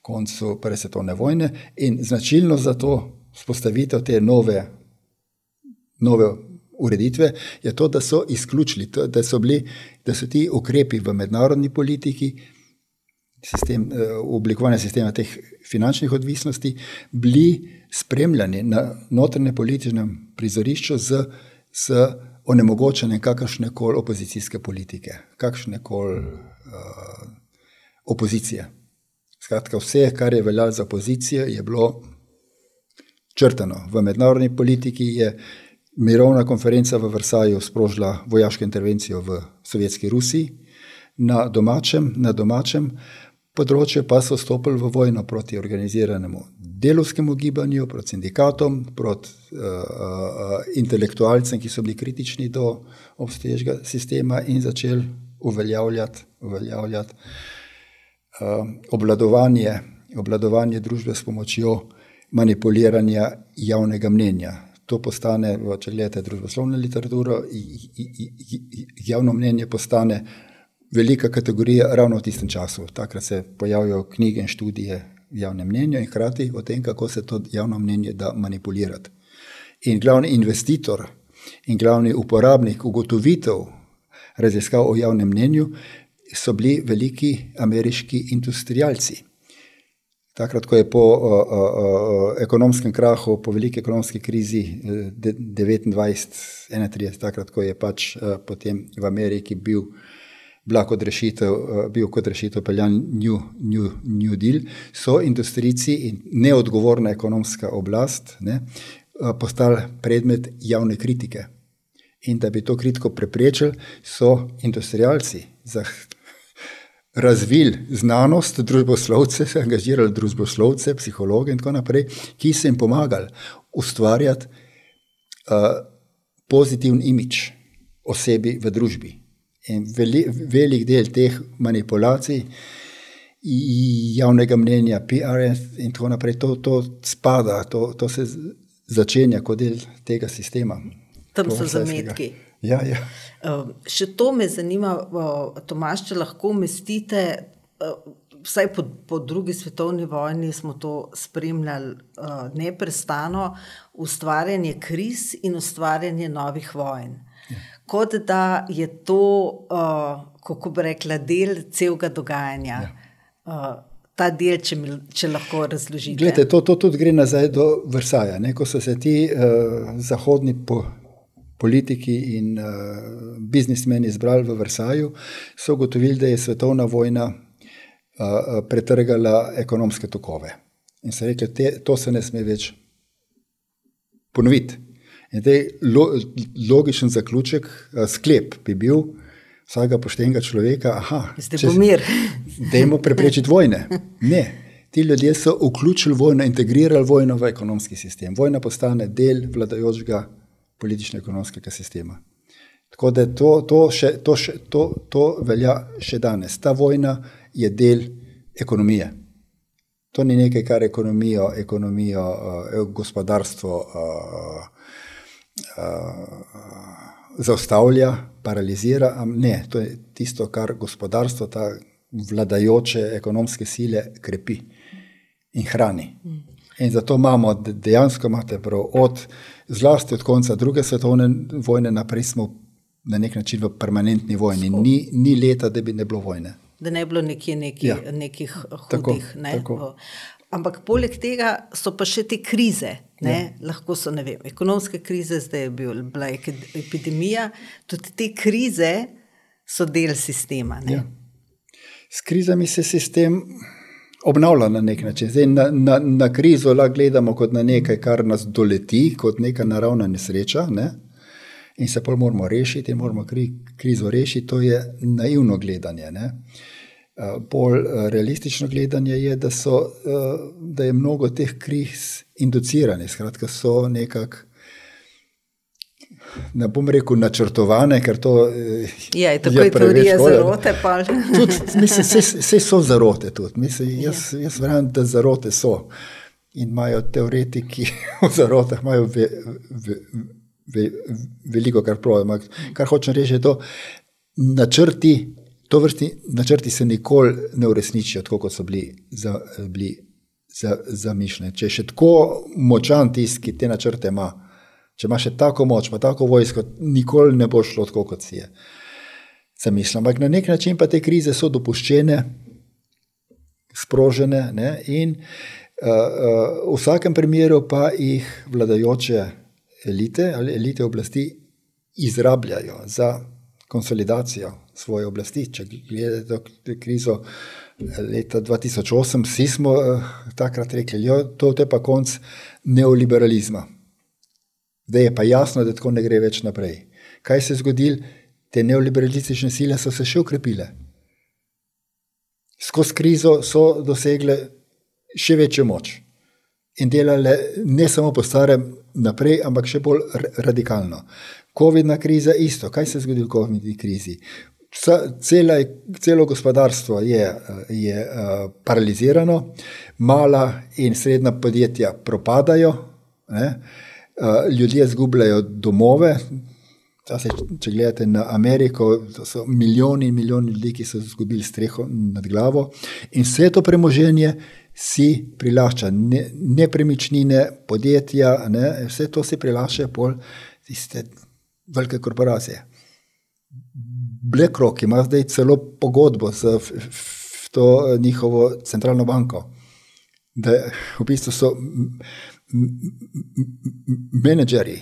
koncu Prve svetovne vojne in značilno za to spostavitev te nove, nove ureditve je to, da so izključili, da so, bili, da so ti ukrepi v mednarodni politiki, sistem, eh, oblikovanje sistema teh finančnih odvisnosti, bili spremljani na notranjem političnem prizorišču z, z onemogočanjem kakršne koli opozicijske politike, kakršne koli uh, opozicije. Skratka, vse, kar je veljalo za opozicijo, je bilo črtano. V mednarodni politiki je mirovna konferenca v Vrsaju sprožila vojaško intervencijo v sovjetski Rusiji, na domačem, na domačem področju pa so stopili v vojno proti organiziranemu delovskemu gibanju, proti sindikatom, proti uh, uh, intelektualcem, ki so bili kritični do obstoječega sistema in začeli uveljavljati. uveljavljati Um, obladovanje, obladovanje družbe s pomočjo manipuliranja javnega mnenja. To postane, če gledate družboslovno literaturo, javno mnenje postane velika kategorija ravno v tistem času. Takrat se pojavijo knjige in študije v javnem mnenju in hkrati o tem, kako se to javno mnenje da manipulirati. In glavni investitor in glavni uporabnik ugotovitev raziskav o javnem mnenju so bili veliki ameriški industrijalci. Takrat, ko je po uh, uh, ekonomskem krahu, po veliki ekonomski krizi 29-31, takrat, ko je pač uh, potem v Ameriki bil, kot rešitev, uh, bil kot rešitev peljan New, New, New Deal, so industrijci in neodgovorna ekonomska oblast ne, uh, postali predmet javne kritike. In da bi to kritiko preprečili, so industrijalci razvili znanost, družboslovce, angažirali družboslovce, psihologe in tako naprej, ki so jim pomagali ustvarjati uh, pozitiven imič osebi v družbi. In veli, velik del teh manipulacij, javnega mnenja, PRS in tako naprej, to, to spada, to, to se začenja kot del tega sistema. Tam so zametki. Ja, ja. Uh, še to me zanima, uh, Tomaš, če lahko umestite. Uh, Vsaj po, po drugi svetovni vojni smo to spremljali uh, neprestano, ustvarjanje kriz in ustvarjanje novih vojn. Ja. Kot da je to, uh, kako bi rekla, del celega dogajanja. Ja. Uh, ta del, če, mi, če lahko razložite. Glede, to, to tudi gre nazaj do Vrsaja. Ne? Ko so se ti uh, zahodni po, politiki in uh, biznismeni zbrali v Vrsaju, so ugotovili, da je svetovna vojna uh, pretrgala ekonomske tokove. In so rekli, da to se ne sme več ponoviti. In zdaj lo, logičen zaključek, uh, sklep bi bil vsakega poštenega človeka, da je mir. Dajmo preprečiti vojne. Ne. Ti ljudje so vključili vojno, integrirali vojno v ekonomski sistem. Vojna postane del vladajočega politično-ekonomskega sistema. Tako da to, to, še, to, še, to, to velja še danes. Ta vojna je del ekonomije. To ni nekaj, kar ekonomijo, ekonomijo uh, gospodarstvo uh, uh, zaustavlja, paralizira. Ne, to je tisto, kar gospodarstvo, ta vladajoče ekonomske sile krepi in hrani. In zato imamo dejansko, imate prav, od zlasti od konca druge svetovne vojne naprej smo na nek način v permanentni vojni. Ni, ni leta, da bi ne bilo vojne. Da ne bi bilo nekje neki, ja. nekih hudih. Tako, ne? tako. Ampak poleg tega so pa še te krize. Ja. Lahko so vem, ekonomske krize, zdaj je bil, bila epidemija. Tudi te krize so del sistema. Ja. S krizami se sistem obnavlja na nek način. Zdaj, na, na, na krizo lahko gledamo kot na nekaj, kar nas doleti, kot neka naravna nesreča. Ne? In se pa moramo rešiti, in moramo kri, krizo rešiti. To je naivno gledanje. Ne? Bolj realistično gledanje je, da, so, da je mnogo teh kriz induciranih, skratka, so nekako ne bom rekel načrtovane, ker to eh, ja, je tako, kot je zarote. Vse so zarote tudi. Mislim, jaz, ja. jaz verjamem, da zarote so. In imajo teoretiki o zarotah, imajo ve, ve, ve, veliko, kar pravijo. Kar hočem reči, je to, načrti, to vrsti načrti se nikoli ne uresničijo, tako kot so bili, za, bili za, zamišljeni. Če je še tako močan tisti, ki te načrte ima, Če imaš tako moč, pa tako vojsko, nikoli ne bo šlo tako, kot si je. Zamišljam. Ampak na nek način pa te krize so dopuščene, sprožene ne? in uh, uh, v vsakem primeru pa jih vladajoče elite ali elite oblasti izrabljajo za konsolidacijo svoje oblasti. Če gledate krizo leta 2008, vsi smo uh, takrat rekli, da to je pa konc neoliberalizma. Zdaj je pa jasno, da tako ne gre več naprej. Kaj se je zgodilo? Te neoliberalistične sile so se še ukrepile. Skozi krizo so dosegle še večjo moč in delale ne samo po starem naprej, ampak še bolj radikalno. Covid-na kriza je isto. Kaj se je zgodilo v COVID-ni krizi? Cela, celo gospodarstvo je, je uh, paralizirano, mala in srednja podjetja propadajo. Ne? Ljudje izgubljajo domove. Se, če gledate na Ameriko, so milijoni in milijoni ljudi, ki so izgubili streho nad glavo, in vse to premoženje si prilašča, ne, nepremičnine, podjetja, ne, vse to si prilašča pol tiste velike korporacije. BlackRock ima zdaj celo pogodbo z to njihovo centralno banko, da v bistvu so menedžerji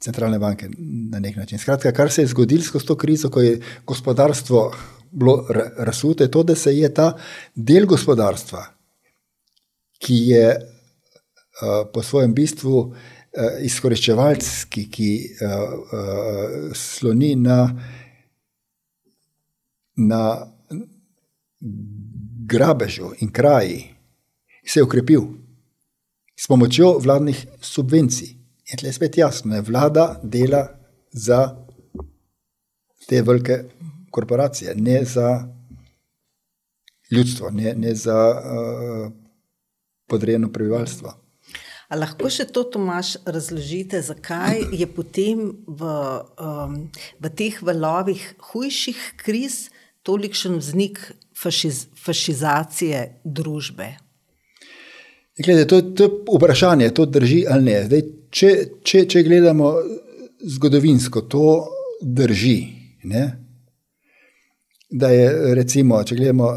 centralne banke na nek način. Skratka, kar se je zgodilo skozi to krizo, ko je gospodarstvo bilo razsute, je to, da se je ta del gospodarstva, ki je uh, po svojem bistvu uh, izkoriščevalski, ki uh, uh, sloni na, na grabežu in kraji se je ukrepil s pomočjo vladnih subvencij. In tle je spet jasno, da vlada dela za te velike korporacije, ne za ljudstvo, ne, ne za uh, podrejeno prebivalstvo. A lahko še to, Tomaš, razložite, zakaj je potem v, um, v teh valovih hujših kriz tolikšen vznik fašiz, fašizacije družbe? Glede, to, to je vprašanje, to drži ali ne. Zdaj, če, če, če gledamo zgodovinsko, to drži. Ne? Da je, recimo, če gledamo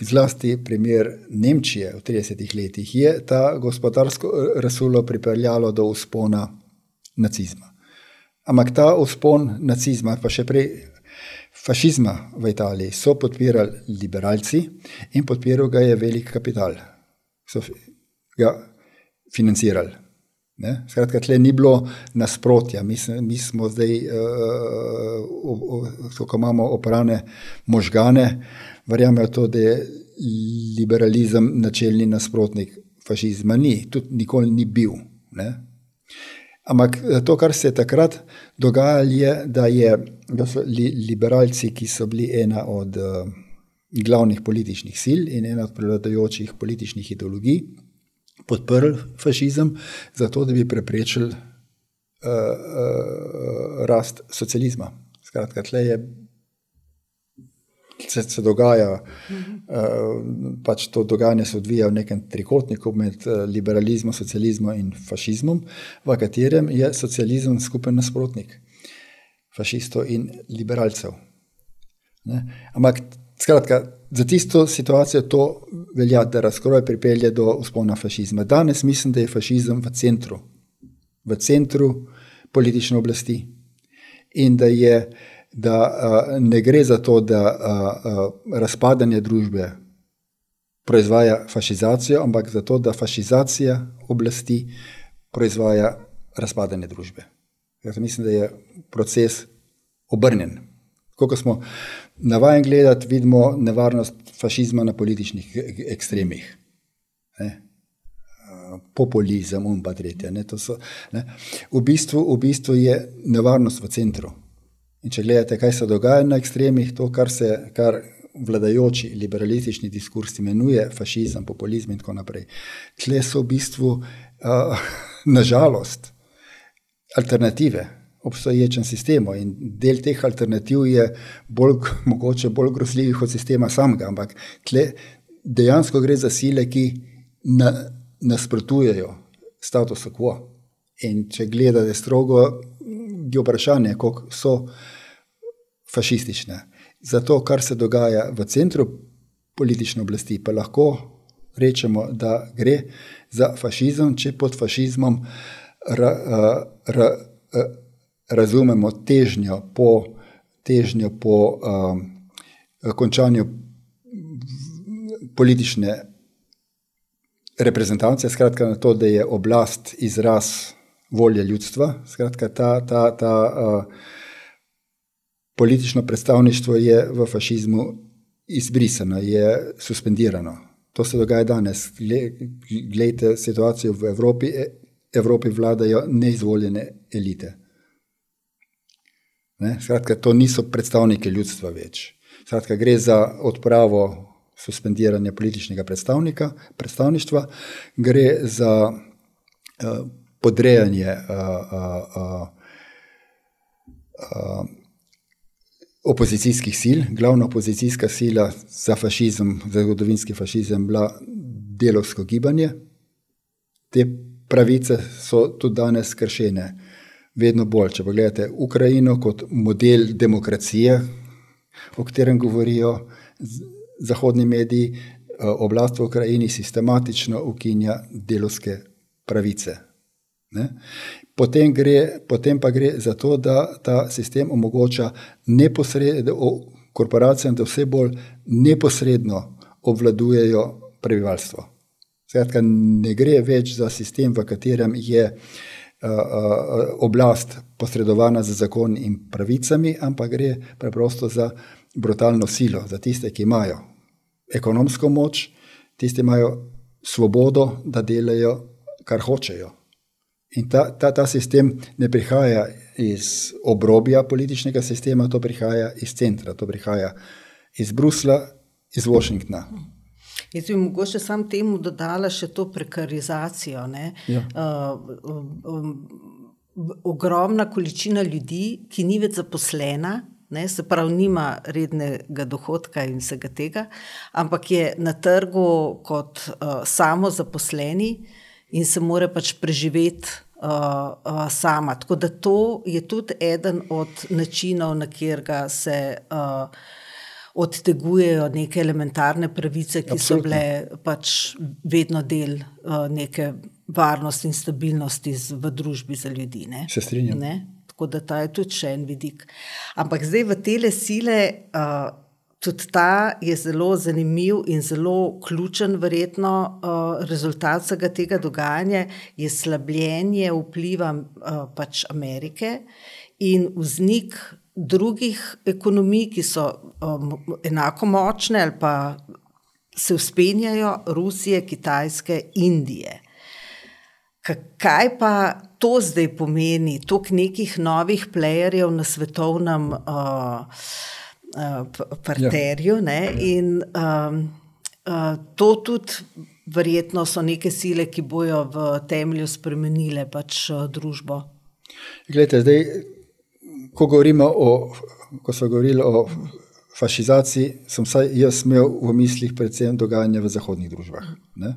zlasti primer Nemčije v 30 letih, je ta gospodarsko razsulo pripeljalo do uspona nacizma. Ampak ta uspon nacizma, pa še prej fašizma v Italiji, so podpirali liberalci in podpiral ga je velik kapital. So ga financirali. Ne? Skratka, tle ni bilo nasprotja. Mi, mi smo zdaj, uh, ko imamo oprane možgane, verjamejo to, da je liberalizem načelni nasprotnik fašizma. Ni, tudi nikoli ni bil. Ne? Ampak eh, to, kar se je takrat dogajalo, je, da, je, da so li, liberalci, ki so bili ena od uh, glavnih političnih sil in ena od prevladujočih političnih ideologij, podprli fašizem, zato da bi preprečili uh, uh, rast socializma. Skratka, tle je se, se dogaja, uh, pač to dogajanje se odvija v nekem trikotniku med liberalizmom, socializmom in fašizmom, v katerem je socializem skupen nasprotnik fašistov in liberalcev. Ne? Ampak, skratka, za tisto situacijo to velja, da razkroj pripelje do uspona fašizma. Danes mislim, da je fašizem v centru, v centru politične oblasti in da je da uh, ne gre za to, da uh, uh, razpadanje družbe proizvaja fašizacijo, ampak za to, da fašizacija oblasti proizvaja razpadanje družbe. Jaz mislim, da je proces obrnjen. Ko smo navajeni gledati, vidimo nevarnost fašizma na političnih ekstremih. Ne? Populizem in pa tretje. V, bistvu, v bistvu je nevarnost v centru. In če gledate, kaj se dogaja na ekstremih, to, kar se kar vladajoči liberalistični diskurs imenuje fašizem, populizem in tako naprej. Tle so v bistvu, uh, nažalost, alternative obstoječem sistemu in del teh alternativ je bolj, mogoče bolj grozljivih od sistema samega, ampak tle dejansko gre za sile, ki na, nasprotujejo statusu quo. In če gledate strogo, je vprašanje, koliko so fašistične. Zato, kar se dogaja v centru politične oblasti, pa lahko rečemo, da gre za fašizem, če pod fašizmom ra, ra, ra, razumemo težnjo po, težnjo po um, končanju politične reprezentacije, skratka na to, da je oblast izraz volje ljudstva. Skratka, ta, ta, ta uh, politično predstavništvo je v fašizmu izbrisano, je suspendirano. To se dogaja danes. Glejte situacijo v Evropi. E, Evropi vladajo neizvoljene elite. Ne? Skratka, to niso predstavniki ljudstva več. Skratka, gre za odpravo suspendiranja političnega predstavništva, gre za uh, podrejanje uh, uh, uh, opozicijskih sil. Glavna opozicijska sila za fašizem, za zgodovinski fašizem, bila delovsko gibanje. Te pravice so tudi danes kršene, vedno bolj. Če pogledate Ukrajino kot model demokracije, o katerem govorijo zahodni mediji, eh, oblast v Ukrajini sistematično ukinja delovske pravice. Potem, gre, potem pa gre za to, da ta sistem omogoča korporacijam, da vse bolj neposredno obvladujejo prebivalstvo. Skratka, ne gre več za sistem, v katerem je oblast posredovana z zakoni in pravicami, ampak gre preprosto za brutalno silo, za tiste, ki imajo ekonomsko moč, tisti imajo svobodo, da delajo, kar hočejo. In ta, ta, ta sistem ne prihaja iz obrobja političnega sistema, to prihaja iz centra, to prihaja iz Brusla, iz Washingtona. Jaz bi mogoče sam temu dodala še to prekarizacijo. Ja. Uh, um, ogromna količina ljudi, ki ni več zaposlena, ne, se pravi, nima rednega dohodka in vsega tega, ampak je na trgu kot uh, samozaposleni in se more pač preživeti. Uh, uh, sama. Tako da to je tudi eden od načinov, na katerega se uh, odtegujejo neke elementarne pravice, ki Absolutno. so bile pač vedno del uh, neke varnosti in stabilnosti z, v družbi za ljudi. Ne? Se strinjam. Ne? Tako da ta je tudi še en vidik. Ampak zdaj v tele sile, uh, tudi ta je zelo zanimiv in zelo ključen, verjetno, uh, rezultat vsega tega dogajanja je slabljenje vpliva uh, pač Amerike in vznik drugih ekonomij, ki so um, enako močne ali pa se uspenjajo, Rusije, Kitajske, Indije. Kaj pa to zdaj pomeni, toliko nekih novih playerjev na svetovnem uh, uh, parterju? Ja. In um, uh, to tudi verjetno so neke sile, ki bojo v temelju spremenile pač uh, družbo. Glede, zdaj ko govorimo o, ko so govorili o fašizaciji, sem vsaj jaz imel v mislih predvsem dogajanje v zahodnih družbah. Ne?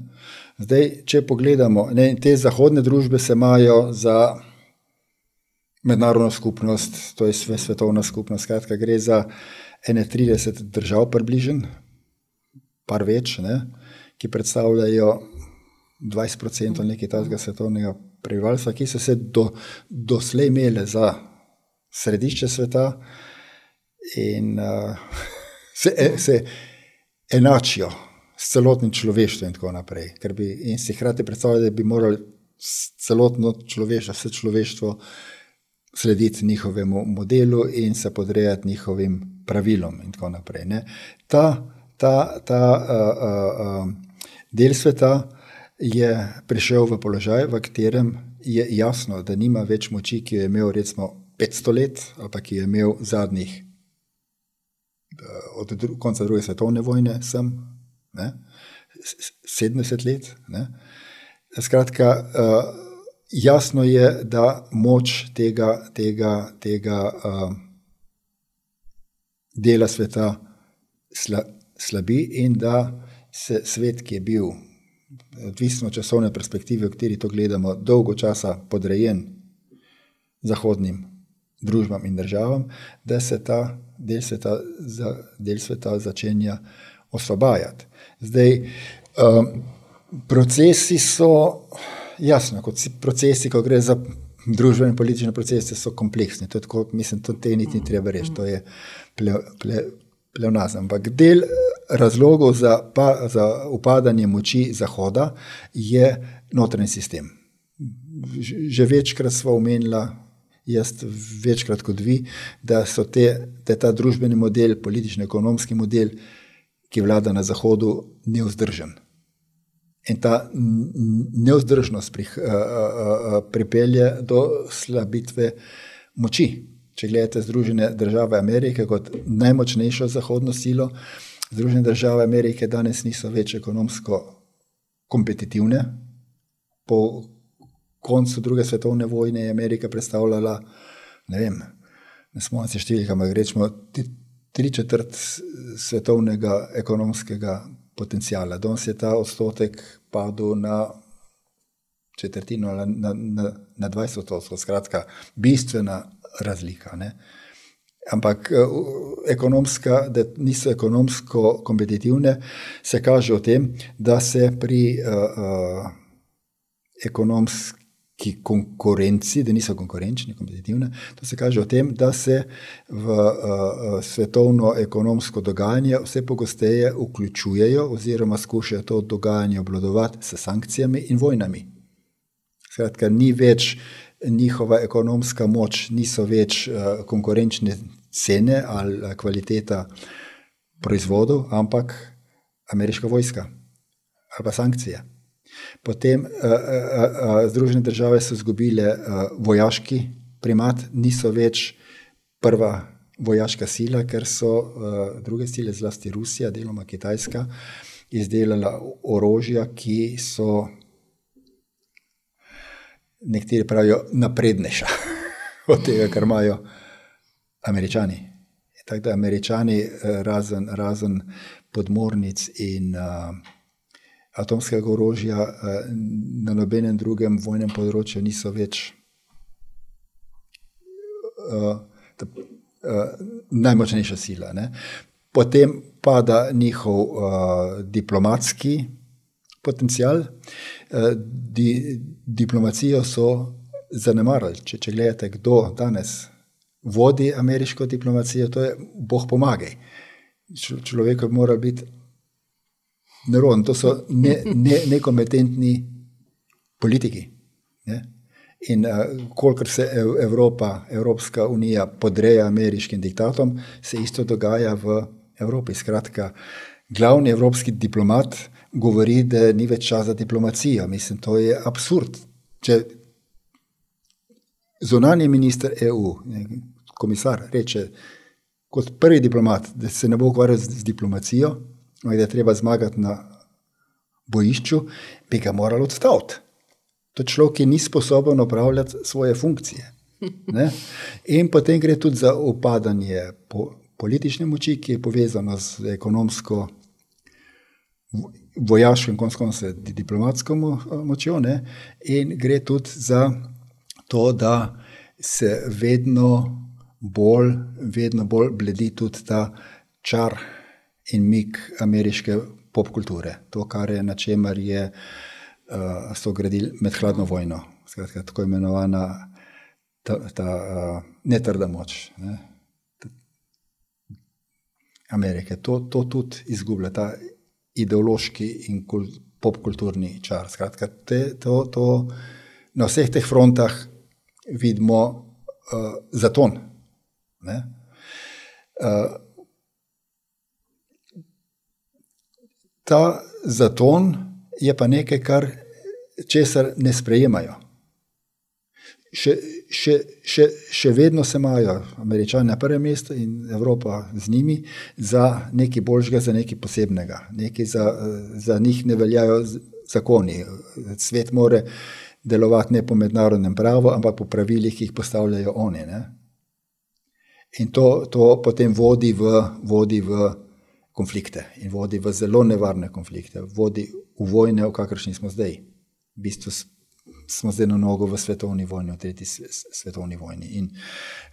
Zdaj, če pogledamo, ne, te zahodne družbe se imajo za mednarodno skupnost, to je sve svetovna skupnost, skratka gre za 31 držav približen, par več, ne, ki predstavljajo 20% nekaj tazga svetovnega prebivalstva, ki so se do, doslej imele za središče sveta in uh, se, e, se enačijo s celotnim človeštvom, in tako naprej. Bi, in si hkrati predstavljati, da bi morali celotno človeštvo, vse človeštvo, slediti njihovemu modelu in se podrejati njihovim pravilom, in tako naprej. Ne. Ta, ta, ta uh, uh, del sveta je prišel v položaj, v katerem je jasno, da nima več moči, ki jo je imel, recimo, 500 let, ali pa ki je imel zadnjih, od dru konca druge svetovne vojne, sem, ne, 70 let. Ne. Skratka, uh, jasno je, da moč tega, tega, tega uh, dela sveta sla, slabi in da se svet, ki je bil, odvisno od časovne perspektive, v kateri to gledamo, dolgo časa podrejen zahodnim družbam in državam, da se ta del sveta, za, del sveta začenja osvobajati. Zdaj, um, procesi so, jasno, kot si procesi, ko gre za družbene in politične procese, so kompleksni. To je tako, mislim, to te niti ni treba reči, to je ple, ple, plevnazem. Ampak del razlogov za, pa, za upadanje moči Zahoda je notranji sistem. Že večkrat smo omenili jaz večkrat kot vi, da so te, da ta družbeni model, politično-ekonomski model, ki vlada na Zahodu, neuzdržen. In ta neuzdržnost pri, a, a, a, pripelje do slabitve moči. Če gledate Združene države Amerike kot najmočnejšo zahodno silo, Združene države Amerike danes niso več ekonomsko kompetitivne. Koncu druge svetovne vojne je Amerika predstavljala, ne vem, ne smo se številka, ampak rečemo, tri četrt svetovnega ekonomskega potencijala. Danes je ta odstotek padel na četrtino, na, na, na 20 odstotkov, skratka, bistvena razlika. Ne? Ampak eh, ekonomska, da niso ekonomsko kompetitivne, se kaže v tem, da se pri uh, uh, ekonomski ki konkurenci, da niso konkurenčni, kompetitivne. To se kaže v tem, da se v uh, svetovno ekonomsko dogajanje vse pogosteje vključujejo oziroma skušajo to dogajanje obvladovati s sankcijami in vojnami. Skratka, ni več njihova ekonomska moč, niso več uh, konkurenčne cene ali kvaliteta proizvodov, ampak ameriška vojska ali pa sankcije. Potem uh, uh, uh, Združene države so izgubile uh, vojaški primat, niso več prva vojaška sila, ker so uh, druge sile, zlasti Rusija, deloma Kitajska, izdelala orožja, ki so nekateri pravijo naprednejša od tega, kar imajo američani. Tako da američani razen, razen podmornic in uh, atomskega orožja uh, na nobenem drugem vojnem področju niso več uh, uh, najmočnejša sila. Ne? Potem pada njihov uh, diplomatski potencial. Uh, di, diplomacijo so zanemarili. Če, če gledate, kdo danes vodi ameriško diplomacijo, to je Bog pomagaj. Človek mora biti neroden, to so ne, ne, nekompetentni politiki. Ne? In uh, kolikor se Evropa, Evropska unija podreja ameriškim diktatom, se isto dogaja v Evropi. Skratka, glavni evropski diplomat govori, da ni več čas za diplomacijo. Mislim, to je absurd. Če zunanji minister EU, komisar, reče kot prvi diplomat, da se ne bo ukvarjal z, z diplomacijo, da je treba zmagati na bojišču, bi ga moralo odstaviti. To človek, ki ni sposoben upravljati svoje funkcije. Ne? In potem gre tudi za upadanje po politične moči, ki je povezano z ekonomsko, vojaško in konsko diplomatsko močjo. Ne? In gre tudi za to, da se vedno bolj, vedno bolj bledi tudi ta čar in mik ameriške popkulture. To, kar je na čemer je uh, so gradili med hladno vojno, skratka, tako imenovana ta, ta uh, netrda moč ne? Amerike. To, to tudi izgublja, ta ideološki in kul, popkulturni čar. Skratka, te, to, to, na vseh teh frontah vidimo uh, zaton. Uh, ta zaton je pa nekaj, kar česar ne sprejemajo. Še, še, še, še vedno se imajo američani na prvem mestu in Evropa z njimi za nekaj boljšega, za nekaj posebnega. Nekaj za, za njih ne veljajo zakoni. Svet more delovati ne po mednarodnem pravu, ampak po pravilih, ki jih postavljajo oni. Ne? In to, to potem vodi v, vodi v konflikte in vodi v zelo nevarne konflikte, vodi v vojne, v kakršni smo zdaj. V bistvu smo zdaj na nogo v svetovni vojni, v tretji svetovni vojni. In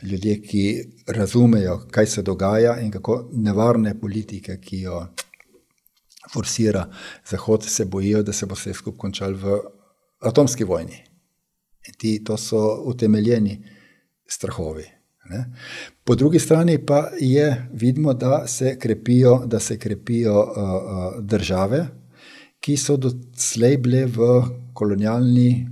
ljudje, ki razumejo, kaj se dogaja in kako nevarne politike, ki jo forsira Zahod, se bojijo, da se bo vse skupaj končalo v atomski vojni. In ti, to so utemeljeni strahovi. Ne? Po drugi strani pa je vidno, da se krepijo, da se krepijo uh, uh, države, ki so doslej bile v kolonialni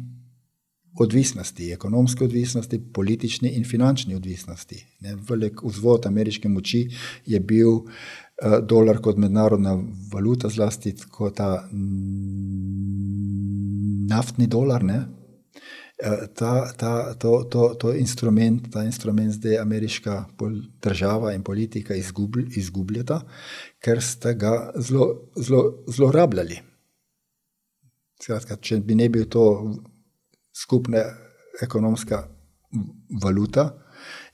odvisnosti, ekonomski odvisnosti, politični in finančni odvisnosti. Ne? Velik vzvod ameriške moči je bil uh, dolar kot mednarodna valuta, zlasti kot ta naftni dolar. Ne? Eh, ta, ta, to, to, to instrument, ta instrument zdaj ameriška država in politika izgubljata, ker ste ga zelo, zelo, zelo rabljali. Skratka, če bi ne bil to skupna ekonomska valuta,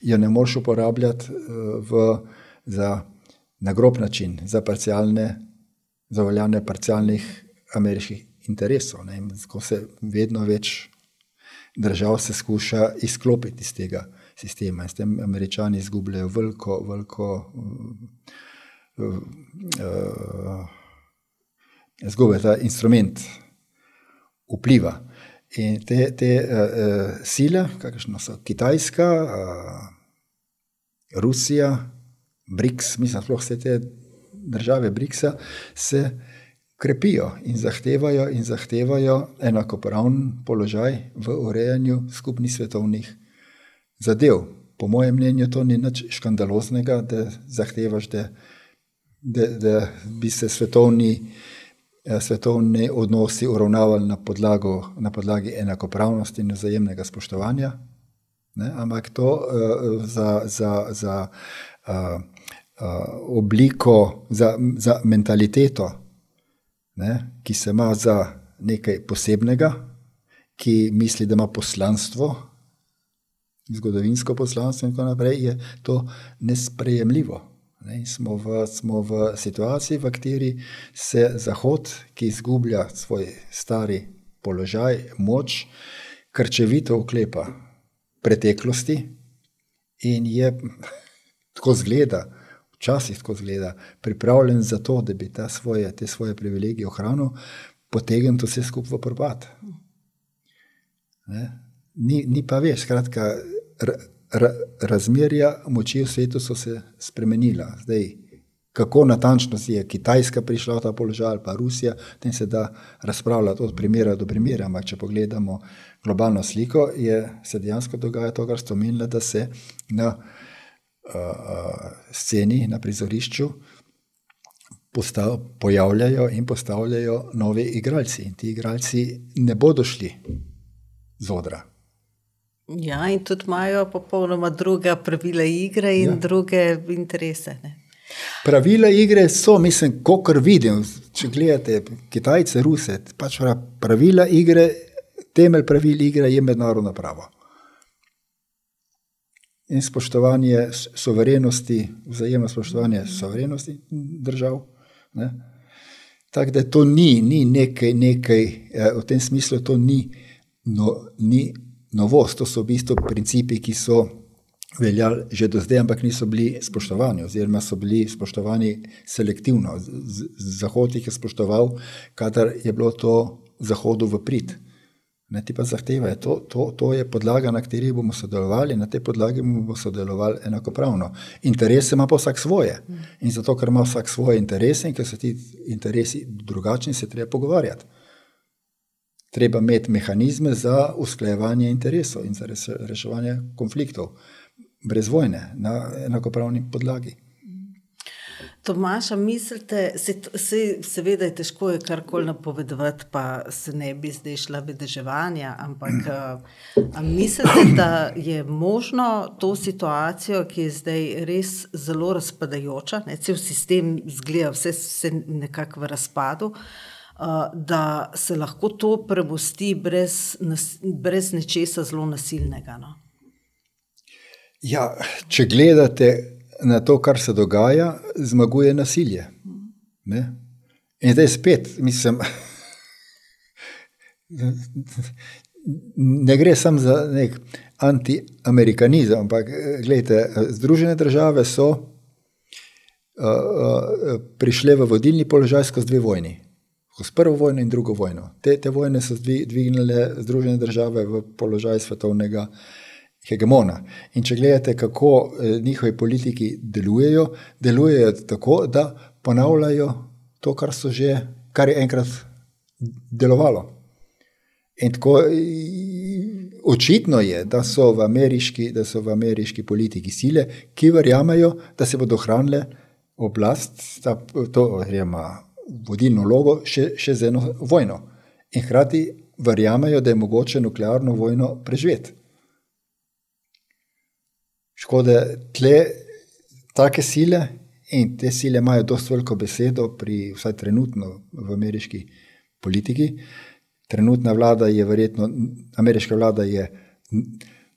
jo ne moš uporabljati eh, v, za nagrob način, za parcialne, za uveljavljanje parcialnih ameriških interesov. Ne, ko se vedno več držav se skuša izklopiti iz tega sistema. In s tem američani izgubljajo veliko, veliko uh, uh, izgube, ta instrument vpliva. In te, te uh, sile, kakšno so Kitajska, uh, Rusija, BRICS, mislim, sploh vse te države BRICS-a, se krepijo in zahtevajo, in zahtevajo enakopraven položaj v urejanju skupnih svetovnih zadev. Po mojem mnenju, to ni nič škandaloznega, da zahtevaš, da, da, da bi se svetovni, eh, svetovni odnosi uravnavali na, podlago, na podlagi enakopravnosti in vzajemnega spoštovanja. Ne? Ampak to uh, za, za, za uh, uh, obliko, za, za mentaliteto, ne? ki se ima za nekaj posebnega, ki misli, da ima poslanstvo zgodovinsko poslanstvo in tako naprej, je to nesprejemljivo. Ne, smo, v, smo v situaciji, v kateri se Zahod, ki izgublja svoj stari položaj, moč, krčevito uklepa preteklosti in je tako zgleda, včasih tako zgleda, pripravljen za to, da bi svoje, te svoje privilegije ohranil, potegnil vse skupaj v propad. Ni, ni pa več, skratka, razmerja moči v svetu so se spremenila. Zdaj, kako natančno je Kitajska prišla v ta položaj ali pa Rusija, tem se da razpravljati od primera do primera. Ampak, če pogledamo globalno sliko, je, se dejansko dogaja to, kar ste omenili, da se na sceni, na prizorišču. Postav, pojavljajo in postavljajo nove igralce, in ti igralci ne bodo šli z odra. Ja, in tudi imajo popolnoma druga pravila igre in ja. druge interese. Ne? Pravila igre so, mislim, kot vidim, če gledate Kitajce, Ruse, pač pravila igre, temelj pravil igre je mednarodno pravo. In spoštovanje soverenosti, vzajemno spoštovanje soverenosti držav. Tako da to ni, ni nekaj, nekaj, eh, v tem smislu to ni, no, ni novost, to so v bistvu principi, ki so veljali že do zdaj, ampak niso bili spoštovani, oziroma so bili spoštovani selektivno. Zahod jih je spoštoval, kadar je bilo to Zahodu v prid. Ne ti pa zahtevajo, to, to, to je podlaga, na kateri bomo sodelovali, na tej podlagi bomo sodelovali enakopravno. Interese ima pa vsak svoje. In zato, ker ima vsak svoje interese in ker so ti interesi drugačni, se treba pogovarjati treba imeti mehanizme za usklajevanje interesov in za reševanje konfliktov, brez vojne, na enakopravni podlagi. Tomaš, mislite, se, se, seveda je težko je karkoli napovedovati, pa se ne bi zdaj šla vedeževanja, ampak mislite, da je možno to situacijo, ki je zdaj res zelo razpadajoča, ne, cel sistem zgleda, vse se nekako v razpadu, uh, da se lahko to premosti brez, brez nečesa zelo nasilnega. No? Ja, če gledate na to, kar se dogaja, zmaguje nasilje. Ne? In zdaj spet, mislim, ne gre samo za nek anti-amerikanizem, ampak gledajte, Združene države so uh, uh, prišle v vodilni položaj skozi dve vojni skozi prvo vojno in drugo vojno. Te, te vojne so dvignile Združene države v položaj svetovnega hegemona. In če gledate, kako eh, njihovi politiki delujejo, delujejo tako, da ponavljajo to, kar, že, kar je enkrat delovalo. In tako očitno je, da so v ameriški, da so v ameriški politiki sile, ki verjamejo, da se bodo ohranile oblast, ta, to, oziroma vodilno vlogo še, še z eno vojno. In hkrati verjamejo, da je mogoče nuklearno vojno preživeti. Škoda, tle take sile in te sile imajo dosto veliko besedo, pri, vsaj trenutno v ameriški politiki. Trenutna vlada je verjetno, ameriška vlada je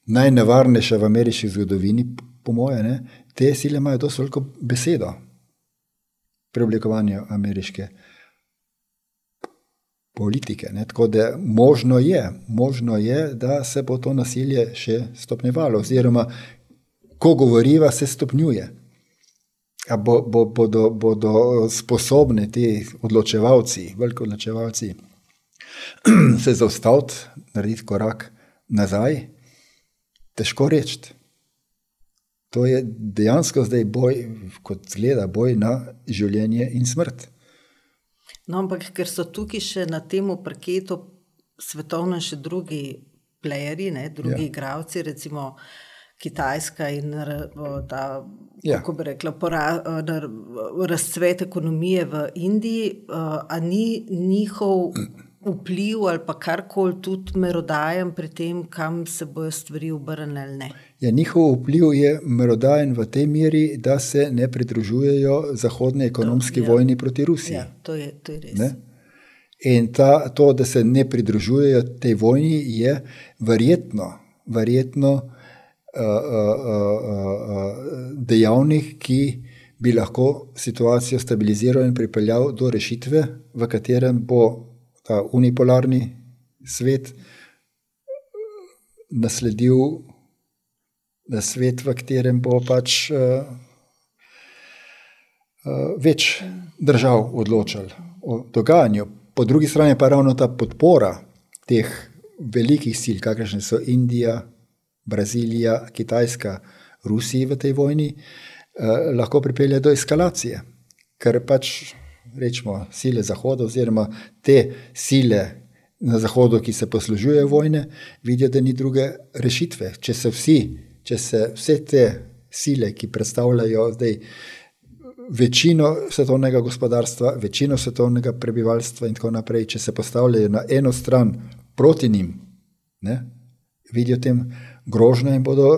najnevarnejša v ameriški zgodovini, po moje. Te sile imajo dosto veliko besedo preoblikovanju ameriške politike. Ne? Tako da možno je, možno je, da se bo to nasilje še stopnjevalo, oziroma ko govoriva, se stopnjuje. Bo, bo, bodo, bodo sposobni ti odločevalci, veliki odločevalci, se zaustaviti, narediti korak nazaj, težko reči. To je dejansko zdaj boj, kot zgleda, boj na življenje in smrt. No, ampak ker so tukaj še na tem parketu svetovno še drugi plejeri, drugi ja. igravci, recimo Kitajska in ta, ja. kako bi rekla, pora, razcvet ekonomije v Indiji, a ni njihov vpliv ali pa karkoli tudi merodajen pri tem, kam se bojo stvari obrnile ali ne? Ja, njihov vpliv je merodajen v tej meri, da se ne pridružujejo zahodne ekonomske ja. vojni proti Rusiji. Ja, to je, to je res. Ne? In ta, to, da se ne pridružujejo tej vojni, je verjetno, verjetno dejavnik, ki bi lahko situacijo stabiliziral in pripeljal do rešitve, v katerem bo ta unipolarni svet nasledil na svet, v katerem bo pač uh, uh, več držav odločal o dogajanju. Po drugi strani pa ravno ta podpora teh velikih sil, kakršne so Indija, Brazilija, Kitajska, Rusija v tej vojni, eh, lahko pripelje do eskalacije. Ker pač rečemo sile Zahoda, oziroma te sile na Zahodu, ki se poslužujejo vojne, vidijo, da ni druge rešitve. Če se, vsi, če se vse te sile, ki predstavljajo zdaj večino svetovnega gospodarstva, večino svetovnega prebivalstva in tako naprej, če se postavljajo na eno stran proti njim, ne, vidijo tem grožnje in bodo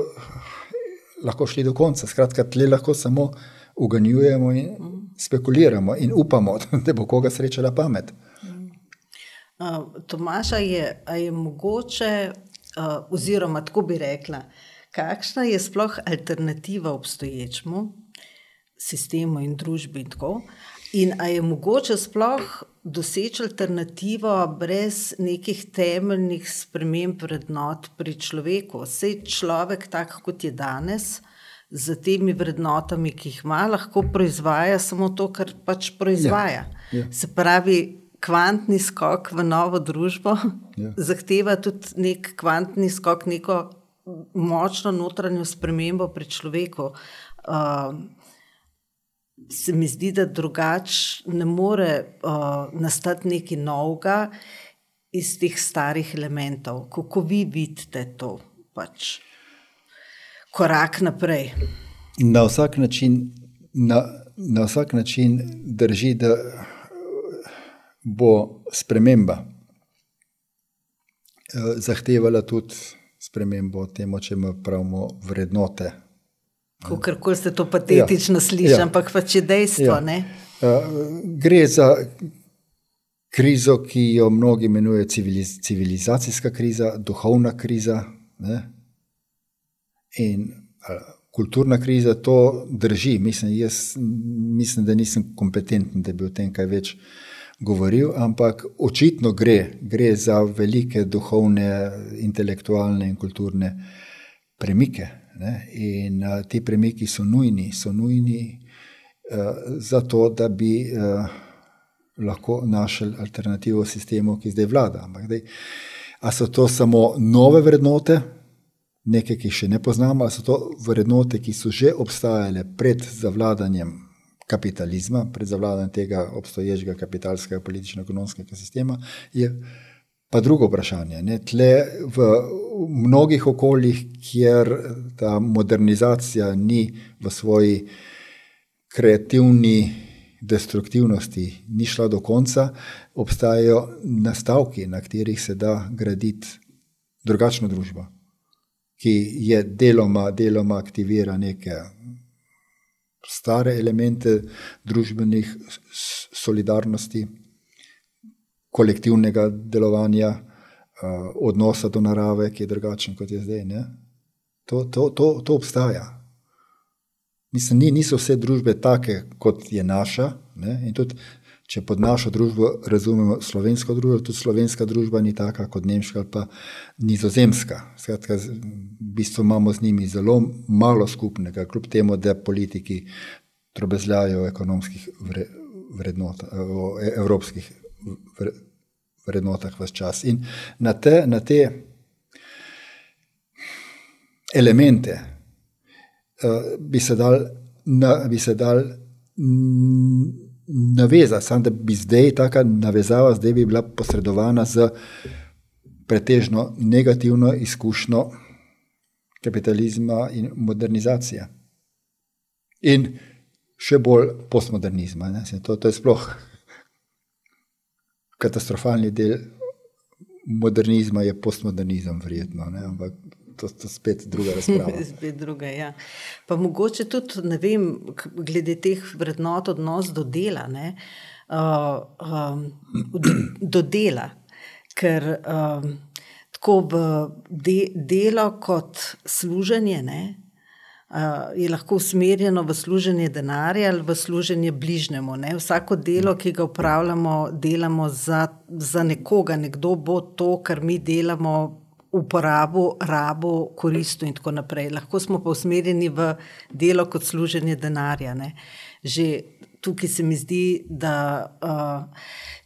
lahko šli do konca. Skratka, tle lahko samo uganjujemo in spekuliramo in upamo, da bo koga srečala pamet. Uh, Tomaša, je, je mogoče, uh, oziroma tako bi rekla, kakšna je sploh alternativa obstoječemu sistemu in družbi? In, in ali je mogoče sploh doseči alternativo brez nekih temeljnih sprememb vrednot pri človeku? Vse človek, tak kot je danes, z temi vrednotami, ki jih ima, lahko proizvaja samo to, kar pač proizvaja. Ja, ja. Se pravi, kvantni skok v novo družbo ja. zahteva tudi nek kvantni skok, neko močno notranjo spremembo pri človeku. Uh, se mi zdi, da drugače ne more uh, nastati nekaj novega iz teh starih elementov. Kako vi vidite to? Pač? korak naprej. Na vsak način, na, na vsak način drži, da bo sprememba eh, zahtevala tudi spremembo temu, če imamo pravimo vrednote. Kako se to patetično ja, sliši, ja, ampak pač je dejstvo. Ja. Uh, gre za krizo, ki jo mnogi imenujejo civiliz civilizacijska kriza, duhovna kriza. Ne? In kulturna kriza to drži. Mislim, jaz mislim, da nisem kompetenten, da bi o tem kaj več govoril, ampak očitno gre, gre za velike duhovne, intelektualne in kulturne premike. Ne? In a, ti premiki so nujni, so nujni a, za to, da bi a, lahko našli alternativo sistemu, ki zdaj vlada. Ampak, dej, a so to samo nove vrednote? nekaj, ki še ne poznamo, ali so to vrednote, ki so že obstajale pred zavladanjem kapitalizma, pred zavladanjem tega obstoječega kapitalskega, politično-ekonomskega sistema, je pa drugo vprašanje. Ne? Tle v mnogih okoljih, kjer ta modernizacija ni v svoji kreativni destruktivnosti, ni šla do konca, obstajajo nastavki, na katerih se da graditi drugačno družbo ki je deloma, deloma aktivira neke stare elemente družbenih solidarnosti, kolektivnega delovanja, uh, odnosa do narave, ki je drugačen kot je zdaj. To, to, to, to obstaja. Mislim, ni, niso vse družbe take, kot je naša. Ne? In tudi če pod našo družbo razumemo slovensko družbo, tudi slovenska družba ni taka kot nemška ali pa nizozemska. Skratka, v bistvu imamo z njimi zelo malo skupnega, kljub temu, da politiki trobezljajo o ekonomskih vrednot, o evropskih vrednotah vse čas. In na te, na te elemente uh, bi se dal, na, bi se dal naveza, samo da bi zdaj ta navezava zdaj bi bila posredovana z pretežno negativno izkušnjo kapitalizma in modernizacije. In še bolj postmodernizma. To, to je sploh katastrofalni del modernizma, je postmodernizem, verjetno. Ne? Ampak to je spet druga razprava. spet druga, ja. Pa mogoče tudi, ne vem, glede teh vrednot, odnos do dela. Uh, um, do, do dela. Ker um, tako v de, delo kot služenje ne, je lahko usmerjeno v služenje denarja ali v služenje bližnjemu. Ne. Vsako delo, ki ga upravljamo, delamo za, za nekoga, nekdo bo to, kar mi delamo. Uporabo, rabo, koristno, in tako naprej. Lahko smo pa usmerjeni v delo kot služenje denarja. Ne. Že tukaj se mi zdi, da uh,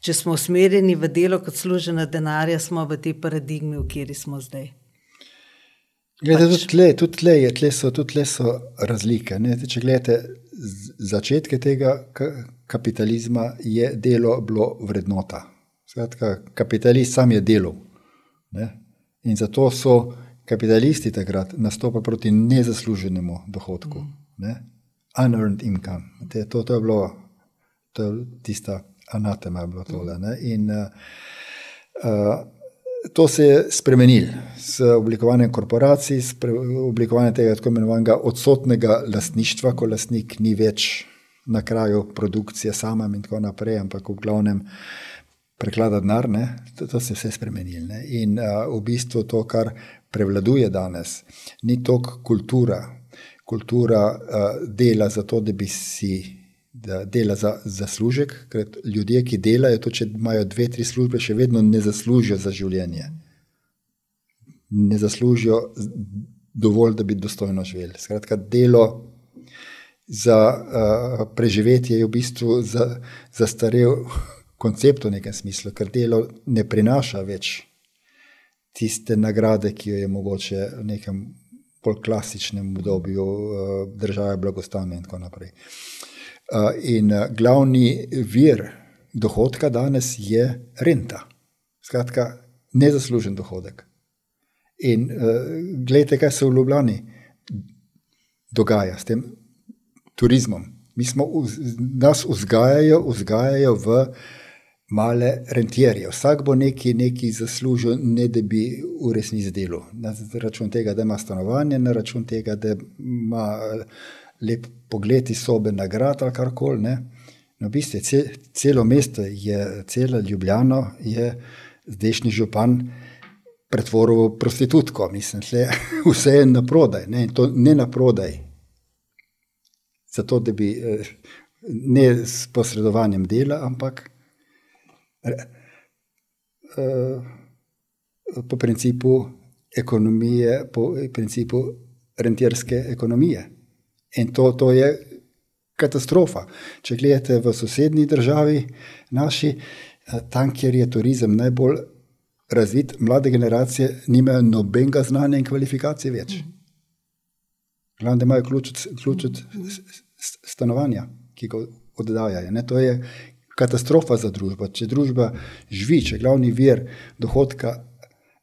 če smo usmerjeni v delo kot služenje denarja, smo v tej paradigmi, v kateri smo zdaj. Glede, pač. tudi, tle, tudi, tle je, tle so, tudi tle so razlike. Ne? Če gledate začetke tega kapitalizma, je delo bilo vrednota. Skratka, kapitalist sam je delal. Ne? In zato so kapitalisti takrat nastopili proti nezasluženemu dohodku. Ne? Unearned income. Te, to, to je bilo to je tista anatema. Je bilo tole, in, uh, uh, To se je spremenilo s oblikovanjem korporacij, s oblikovanjem tega tako imenovanega odsotnega lastništva, ko lastnik ni več na kraju produkcije sama in tako naprej, ampak v glavnem preklada denar. To, to se je vse spremenilo. In uh, v bistvu to, kar prevladuje danes, ni toliko kultura, kultura uh, dela za to, da bi si da dela za zaslužek, ker ljudje, ki delajo, to, če imajo dve, tri službe, še vedno ne zaslužijo za življenje. Ne zaslužijo dovolj, da bi dostojno živeli. Skratka, delo za uh, preživetje je v bistvu zastarel za koncept v nekem smislu, ker delo ne prinaša več tiste nagrade, ki jo je mogoče v nekem bolj klasičnem obdobju uh, države blagostanja in tako naprej. Uh, in eh, glavni vir dohodka danes je renta. Skratka, nezaslužen dohodek. In uh, gledajte, kaj se v Ljubljani dogaja s tem turizmom. Mi smo, nas vzgajajo, vzgajajo v male rentierje. Vsak bo nekaj, nekaj zaslužil, ne da bi v resnici delal. Na račun tega, da ima stanovanje, na račun tega, da ima. Lep pogled iz sobe, nagrad ali kar koli. No, v bistvu je celo mesto, je celo Ljubljano, je zdajšnji župan pretvoril v prostitutko. Mislim, da vse je na prodaj, ne, to ne na prodaj. Zato, da bi eh, ne s posredovanjem dela, ampak eh, po principu ekonomije, po principu rentierske ekonomije. In to, to je katastrofa. Če gledate v sosednji državi, naši, eh, tam, kjer je turizem najbolj razvit, mlade generacije nimajo nobenega znanja in kvalifikacije več. Glavno, da imajo ključ, ključ od stanovanja, ki ga oddajajo. Ne? To je katastrofa za družbo. Če družba živi, če glavni vir dohodka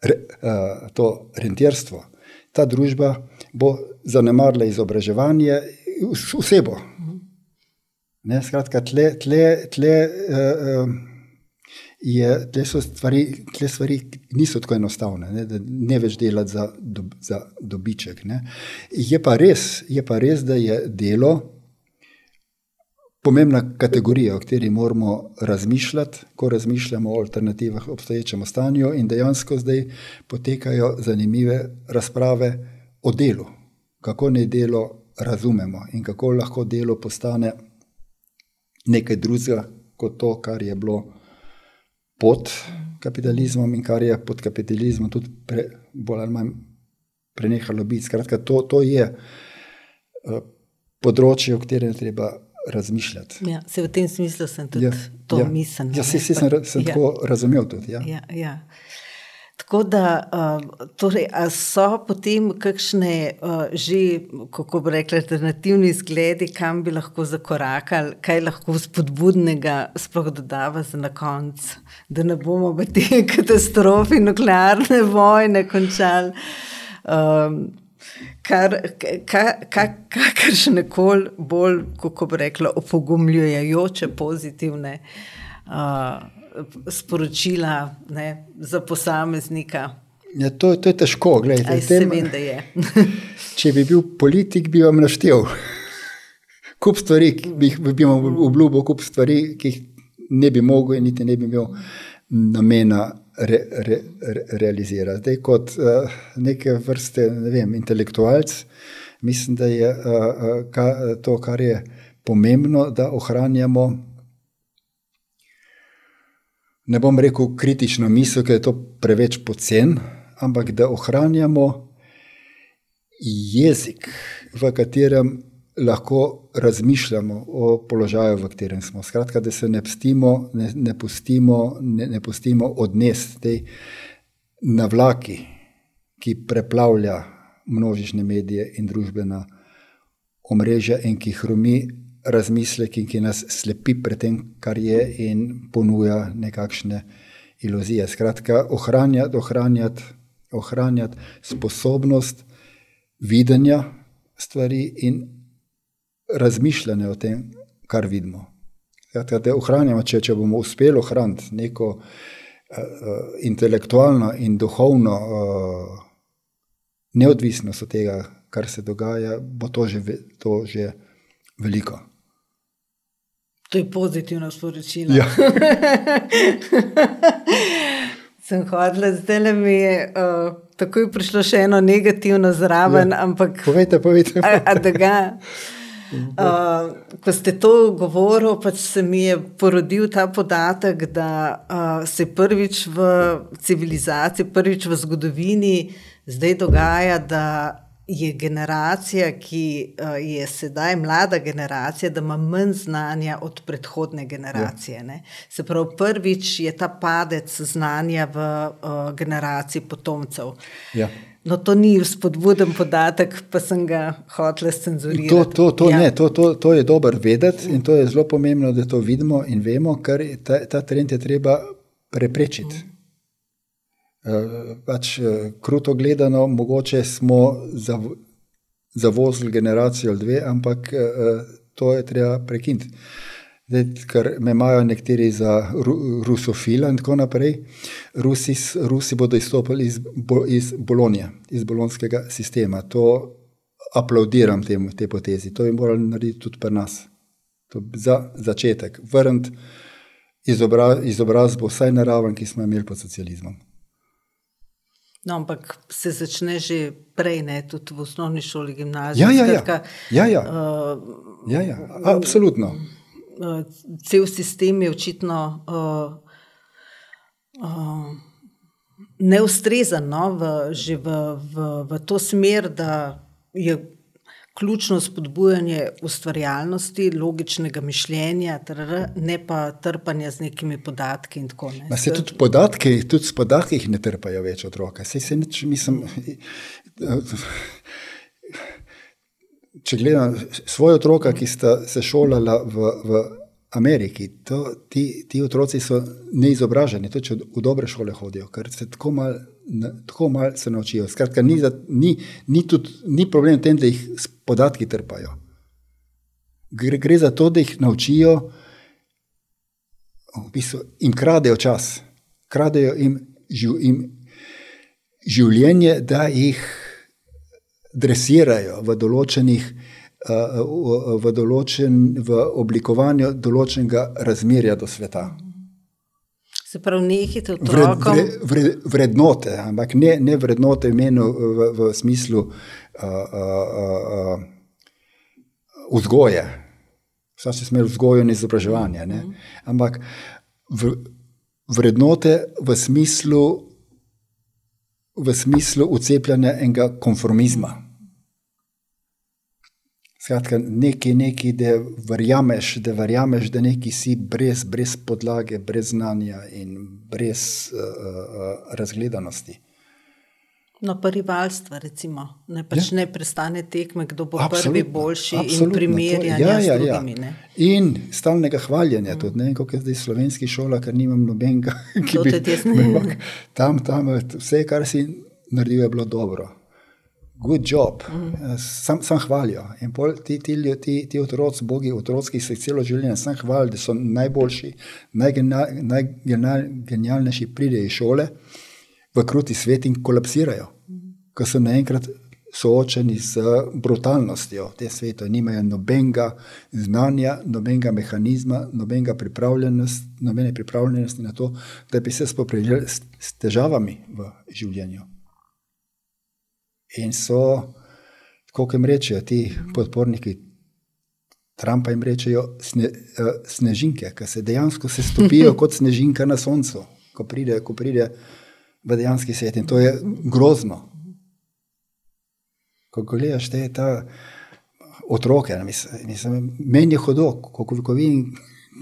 je uh, to rentirstvo, ta družba bo zanemarila izobraževanje, vsebo. Ne, skratka, tle, tle, tle, uh, je, tle, stvari, tle stvari niso tako enostavne, ne, da ne več delati za, do, za dobiček. Je pa, res, je pa res, da je delo pomembna kategorija, o kateri moramo razmišljati, ko razmišljamo o alternativah obstoječemu stanju, in dejansko zdaj potekajo zanimive razprave o delu kako naj delo razumemo in kako lahko delo postane nekaj drugega kot to, kar je bilo pod kapitalizmom in kar je pod kapitalizmom tudi pre, bolj ali manj prenehalo biti. Skratka, to, to je uh, področje, o katerem treba razmišljati. Ja, se v tem smislu sem tudi ja, to ja, mislil. Ja, se, se sem, sem ja. tako razumel tudi. Ja. Ja, ja. Tako da, uh, torej, so potem kakšne uh, že, kako bi rekli, alternativni zgledi, kam bi lahko zakorakali, kaj lahko spodbudnega sploh dodava za na konec, da ne bomo v te katastrofi nuklearne vojne končali. Um, kar, kakršne koli bolj, kako bi rekla, opogumljujoče, pozitivne. Uh, sporočila ne, za posameznika. Ja, to, to je težko. Gledajte, Aj, tem, vem, je. če bi bil politik, bi vam naštel kup stvari, ki bi jih bi obljubil, kup stvari, ki jih ne bi mogel in niti ne bi imel namena re, re, re, realizirati. Zdaj, kot uh, neke vrste ne vem, intelektualc, mislim, da je uh, ka, to, kar je pomembno, da ohranjamo ne bom rekel kritično misel, ker je to preveč pocen, ampak da ohranjamo jezik, v katerem lahko razmišljamo o položaju, v katerem smo. Skratka, da se ne pustimo, ne, ne pustimo, ne, ne pustimo odnesti tej navlaki, ki preplavlja množične medije in družbena omrežja in ki hromi razmislek, ki nas slepi pred tem, kar je, in ponuja nekakšne iluzije. Skratka, ohranjati, ohranjati, ohranjati sposobnost videnja stvari in razmišljanja o tem, kar vidimo. Skratka, da ohranjamo, če, če bomo uspeli ohraniti neko uh, intelektualno in duhovno uh, neodvisnost od tega, kar se dogaja, bo to že, to že veliko. To je pozitivno sporočilo. Ja. Sem hodila, zdaj le mi je uh, takoj prišlo še eno negativno zraven. Ja. Ampak, povejte, povejte. A, a da ga. Uh, ko ste to govorili, pač se mi je porodil ta podatek, da uh, se prvič v civilizaciji, prvič v zgodovini zdaj dogaja, da je generacija, ki uh, je sedaj mlada generacija, da ima manj znanja od predhodne generacije. Ja. Se pravi, prvič je ta padec znanja v uh, generaciji potomcev. Ja. No, to ni spodbuden podatek, pa sem ga hotel cenzurirati. To, to, to, ja. ne, to, to, to je dobro vedeti in to je zelo pomembno, da to vidimo in vemo, ker ta, ta trend je treba preprečiti. Mm. Eh, pač, eh, kruto gledano, mogoče smo zavozili generacijo ali dve, ampak eh, to je treba prekiniti. Zdaj, ker me imajo nekateri za rusofila in tako naprej. Rusi, Rusi bodo izstopili iz, iz Bolonije, iz bolonskega sistema. To aplaudiram temu, te potezi. To bi morali narediti tudi pri nas. To za začetek. Vrniti izobrazbo vsaj na raven, ki smo imeli pod socializmom. No, ampak se začne že prej, ne, tudi v osnovni šoli, gimnaziji. Ja, ja, ja. ja, ja. Uh, ja, ja. Absolutno. Uh, cel sistem je očitno uh, uh, neustrezen, no, v, že v, v, v to smer, da je ključno spodbujanje ustvarjalnosti, logičnega mišljenja, trr, ne pa trpanja z nekimi podatki. Tako, ne. Se tudi podatki, tudi s podatki ne trpajo več otroka. Se, se nič, mislim, če gledam svoje otroka, ki sta se šolala v, v Ameriki, to, ti, ti otroci so neizobraženi, tudi če v dobre šole hodijo, ker se tako malo tako malo se naučijo. Skratka, ni, ni, ni, tudi, ni problem v tem, da jih podatki trpajo. Gre, gre za to, da jih naučijo, v bistvu jim kradejo čas, kradejo jim, živ, jim življenje, da jih dresirajo v določenih. V, določen, v oblikovanju določenega razmerja do sveta. Se pravi, nehite otrokom. Vred, vred, vrednote, ampak ne, ne vrednote v, menu, v, v smislu uh, uh, uh, vzgoje. Vsa se smer vzgojo in izobraževanje. Ne? Mhm. Ampak v, vrednote v smislu, v smislu ucepljanja enega konformizma. Skratka, nekaj, nekaj, da verjameš, da verjameš, da neki si brez, brez podlage, brez znanja in brez uh, uh, razgledanosti. No, pa rivalstva, recimo, ne, pač ja. ne prestane tekme, kdo bo absolutno, prvi, boljši absolutno, in primerjanje ja, ja, z ja. drugimi. Ja. In stalnega hvaljenja, mm. tudi ne, kot je zdaj slovenski šola, ker nimam nobenega, ki bi lahko tam, tam, vse, kar si naredil, je bilo dobro good job, mm. sam, sam hvalijo. In ti, ti, ti, ti otroci, bogi, otroci, se celo življenje sam hvalijo, da so najboljši, najgenialnejši, naj pridejo iz šole v kruti svet in kolapsirajo, mm. ko so naenkrat soočeni z brutalnostjo te sveta. Nimajo nobenega znanja, nobenega mehanizma, nobenega pripravljenosti, nobene pripravljenosti na to, da bi se spoprijeli s, s težavami v življenju. In so, kot jim rečejo ti podporniki Trumpa, jim rečejo sne, uh, snežinke, ki se dejansko se stopijo kot snežinka na soncu, ko pride, ko pride v dejanski svet. In to je grozno. Ko gledaš te ta otroke, mislim, mislim, meni je hodo, ko, ko, ko vidim,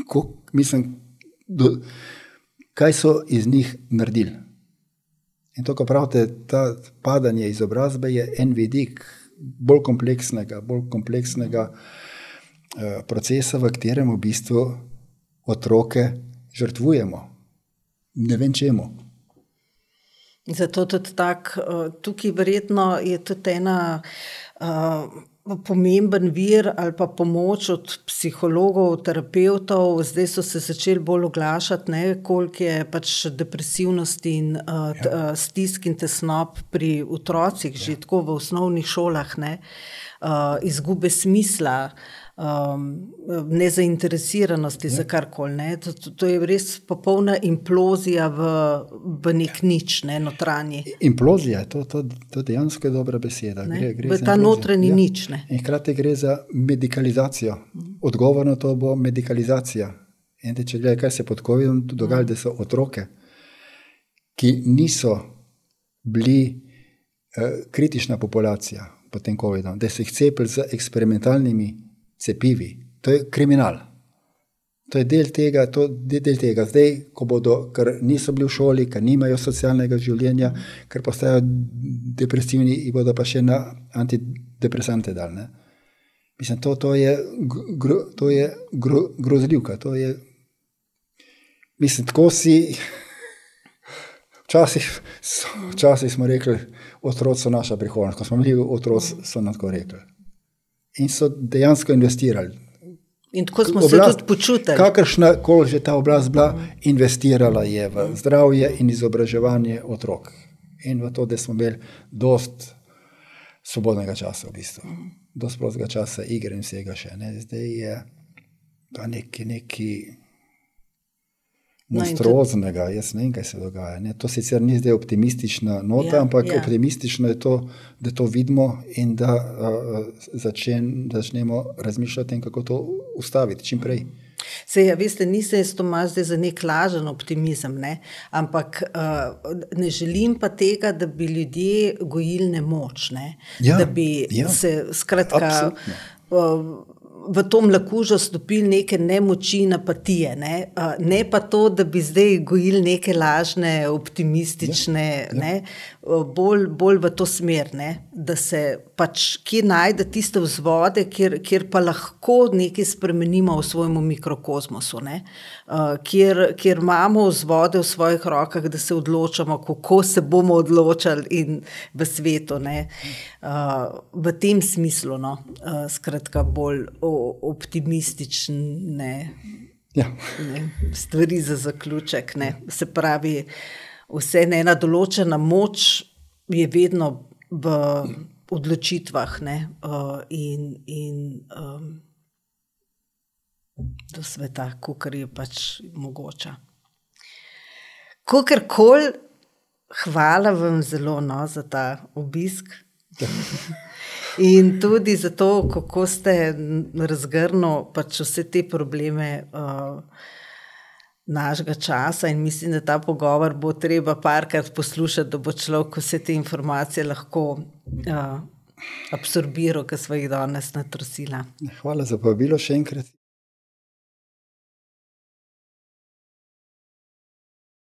ko, mislim, do, kaj so iz njih naredili. In to, kar pravite, ta padanje izobrazbe je en vidik bolj kompleksnega, bolj kompleksnega uh, procesa, v katerem v bistvu otroke žrtvujemo. Ne vem čemu. Zato tudi tako, uh, tukaj verjetno je tudi ena. Uh, pomemben vir ali pa pomoč od psihologov, terapeutov. Zdaj so se začeli bolj oglašati, ne, koliko je pač depresivnosti in uh, ja. uh, stisk in tesnob pri otrocih, ja. že tako v osnovnih šolah, ne, uh, izgube smisla. Uh, um, nezainteresiranosti za karkoli. Ne. To, to je res popolna implozija v, v nek nič, ne notranji. Implozija, to, to, to dejansko je dobra beseda. Ne. Gre, gre v ta notranji ja. nič. Ne. In hkrati gre za medikalizacijo. Odgovor na to bo medikalizacija. In če gledaj, kaj se pod COVID-om dogaja, da so otroke, ki niso bili eh, kritična populacija pod tem COVID-om, da so jih cepili z eksperimentalnimi cepivi. To je kriminal. To je del tega, to je del tega. Zdaj, ko bodo, ker niso bili v šoli, ker nimajo socialnega življenja, ker postajajo depresivni in bodo pa še na antidepresante dal. Ne? Mislim, to, to je, gro, to je gro, grozljivka. To je, mislim, tako si. Včasih, včasih smo rekli, otroci so naša prihodnost. Ko smo bili otroci, so nam tako rekli in so dejansko investirali. In tako smo oblast, se tudi počutili. Kakršna koli že ta oblast bila, investirala je v zdravje in izobraževanje otrok. In v to, da smo imeli dost svobodnega časa, v bistvu. dost prostega časa, igre in vsega še. Ne. Zdaj je pa neki. neki monstruoznega, jaz ne vem, kaj se dogaja. Ne. To sicer ni zdaj optimistična nota, ja, ampak ja. optimistično je to, da to vidimo in da uh, začen, začnemo razmišljati o tem, kako to ustaviti čim prej. Se, ja, veste, nisem jaz to mazde za nek lažen optimizem, ne? ampak uh, ne želim pa tega, da bi ljudje gojili nemoč. Ne? Ja, da bi ja, se skratka. Uh, v to mlakužo stopili neke nemoči in apatije. Ne? ne pa to, da bi zdaj gojili neke lažne, optimistične, ja, ja. Ne? Bolj, bolj v to smer, ne? da se pač kje najde tiste vzvode, kjer, kjer pa lahko nekaj spremenimo v svojem mikrokozmosu, uh, kjer, kjer imamo vzvode v svojih rokah, da se odločamo, kako se bomo odločali v svetu. Uh, v tem smislu, no? uh, skratka, bolj optimistične ja. ne, stvari za zaključek. Ne. Se pravi, vse ena določena moč je vedno v odločitvah ne, uh, in, in um, do sveta, kar je pač mogoče. Kakorkoli, hvala vam zelo no, za ta obisk. In tudi zato, kako ste razgrnili pač vse te probleme uh, našega časa, in mislim, da ta pogovor bo treba parkrat poslušati, da bo človek vse te informacije lahko uh, absorbiral, ki smo jih danes natrosila. Hvala za povabilo še enkrat.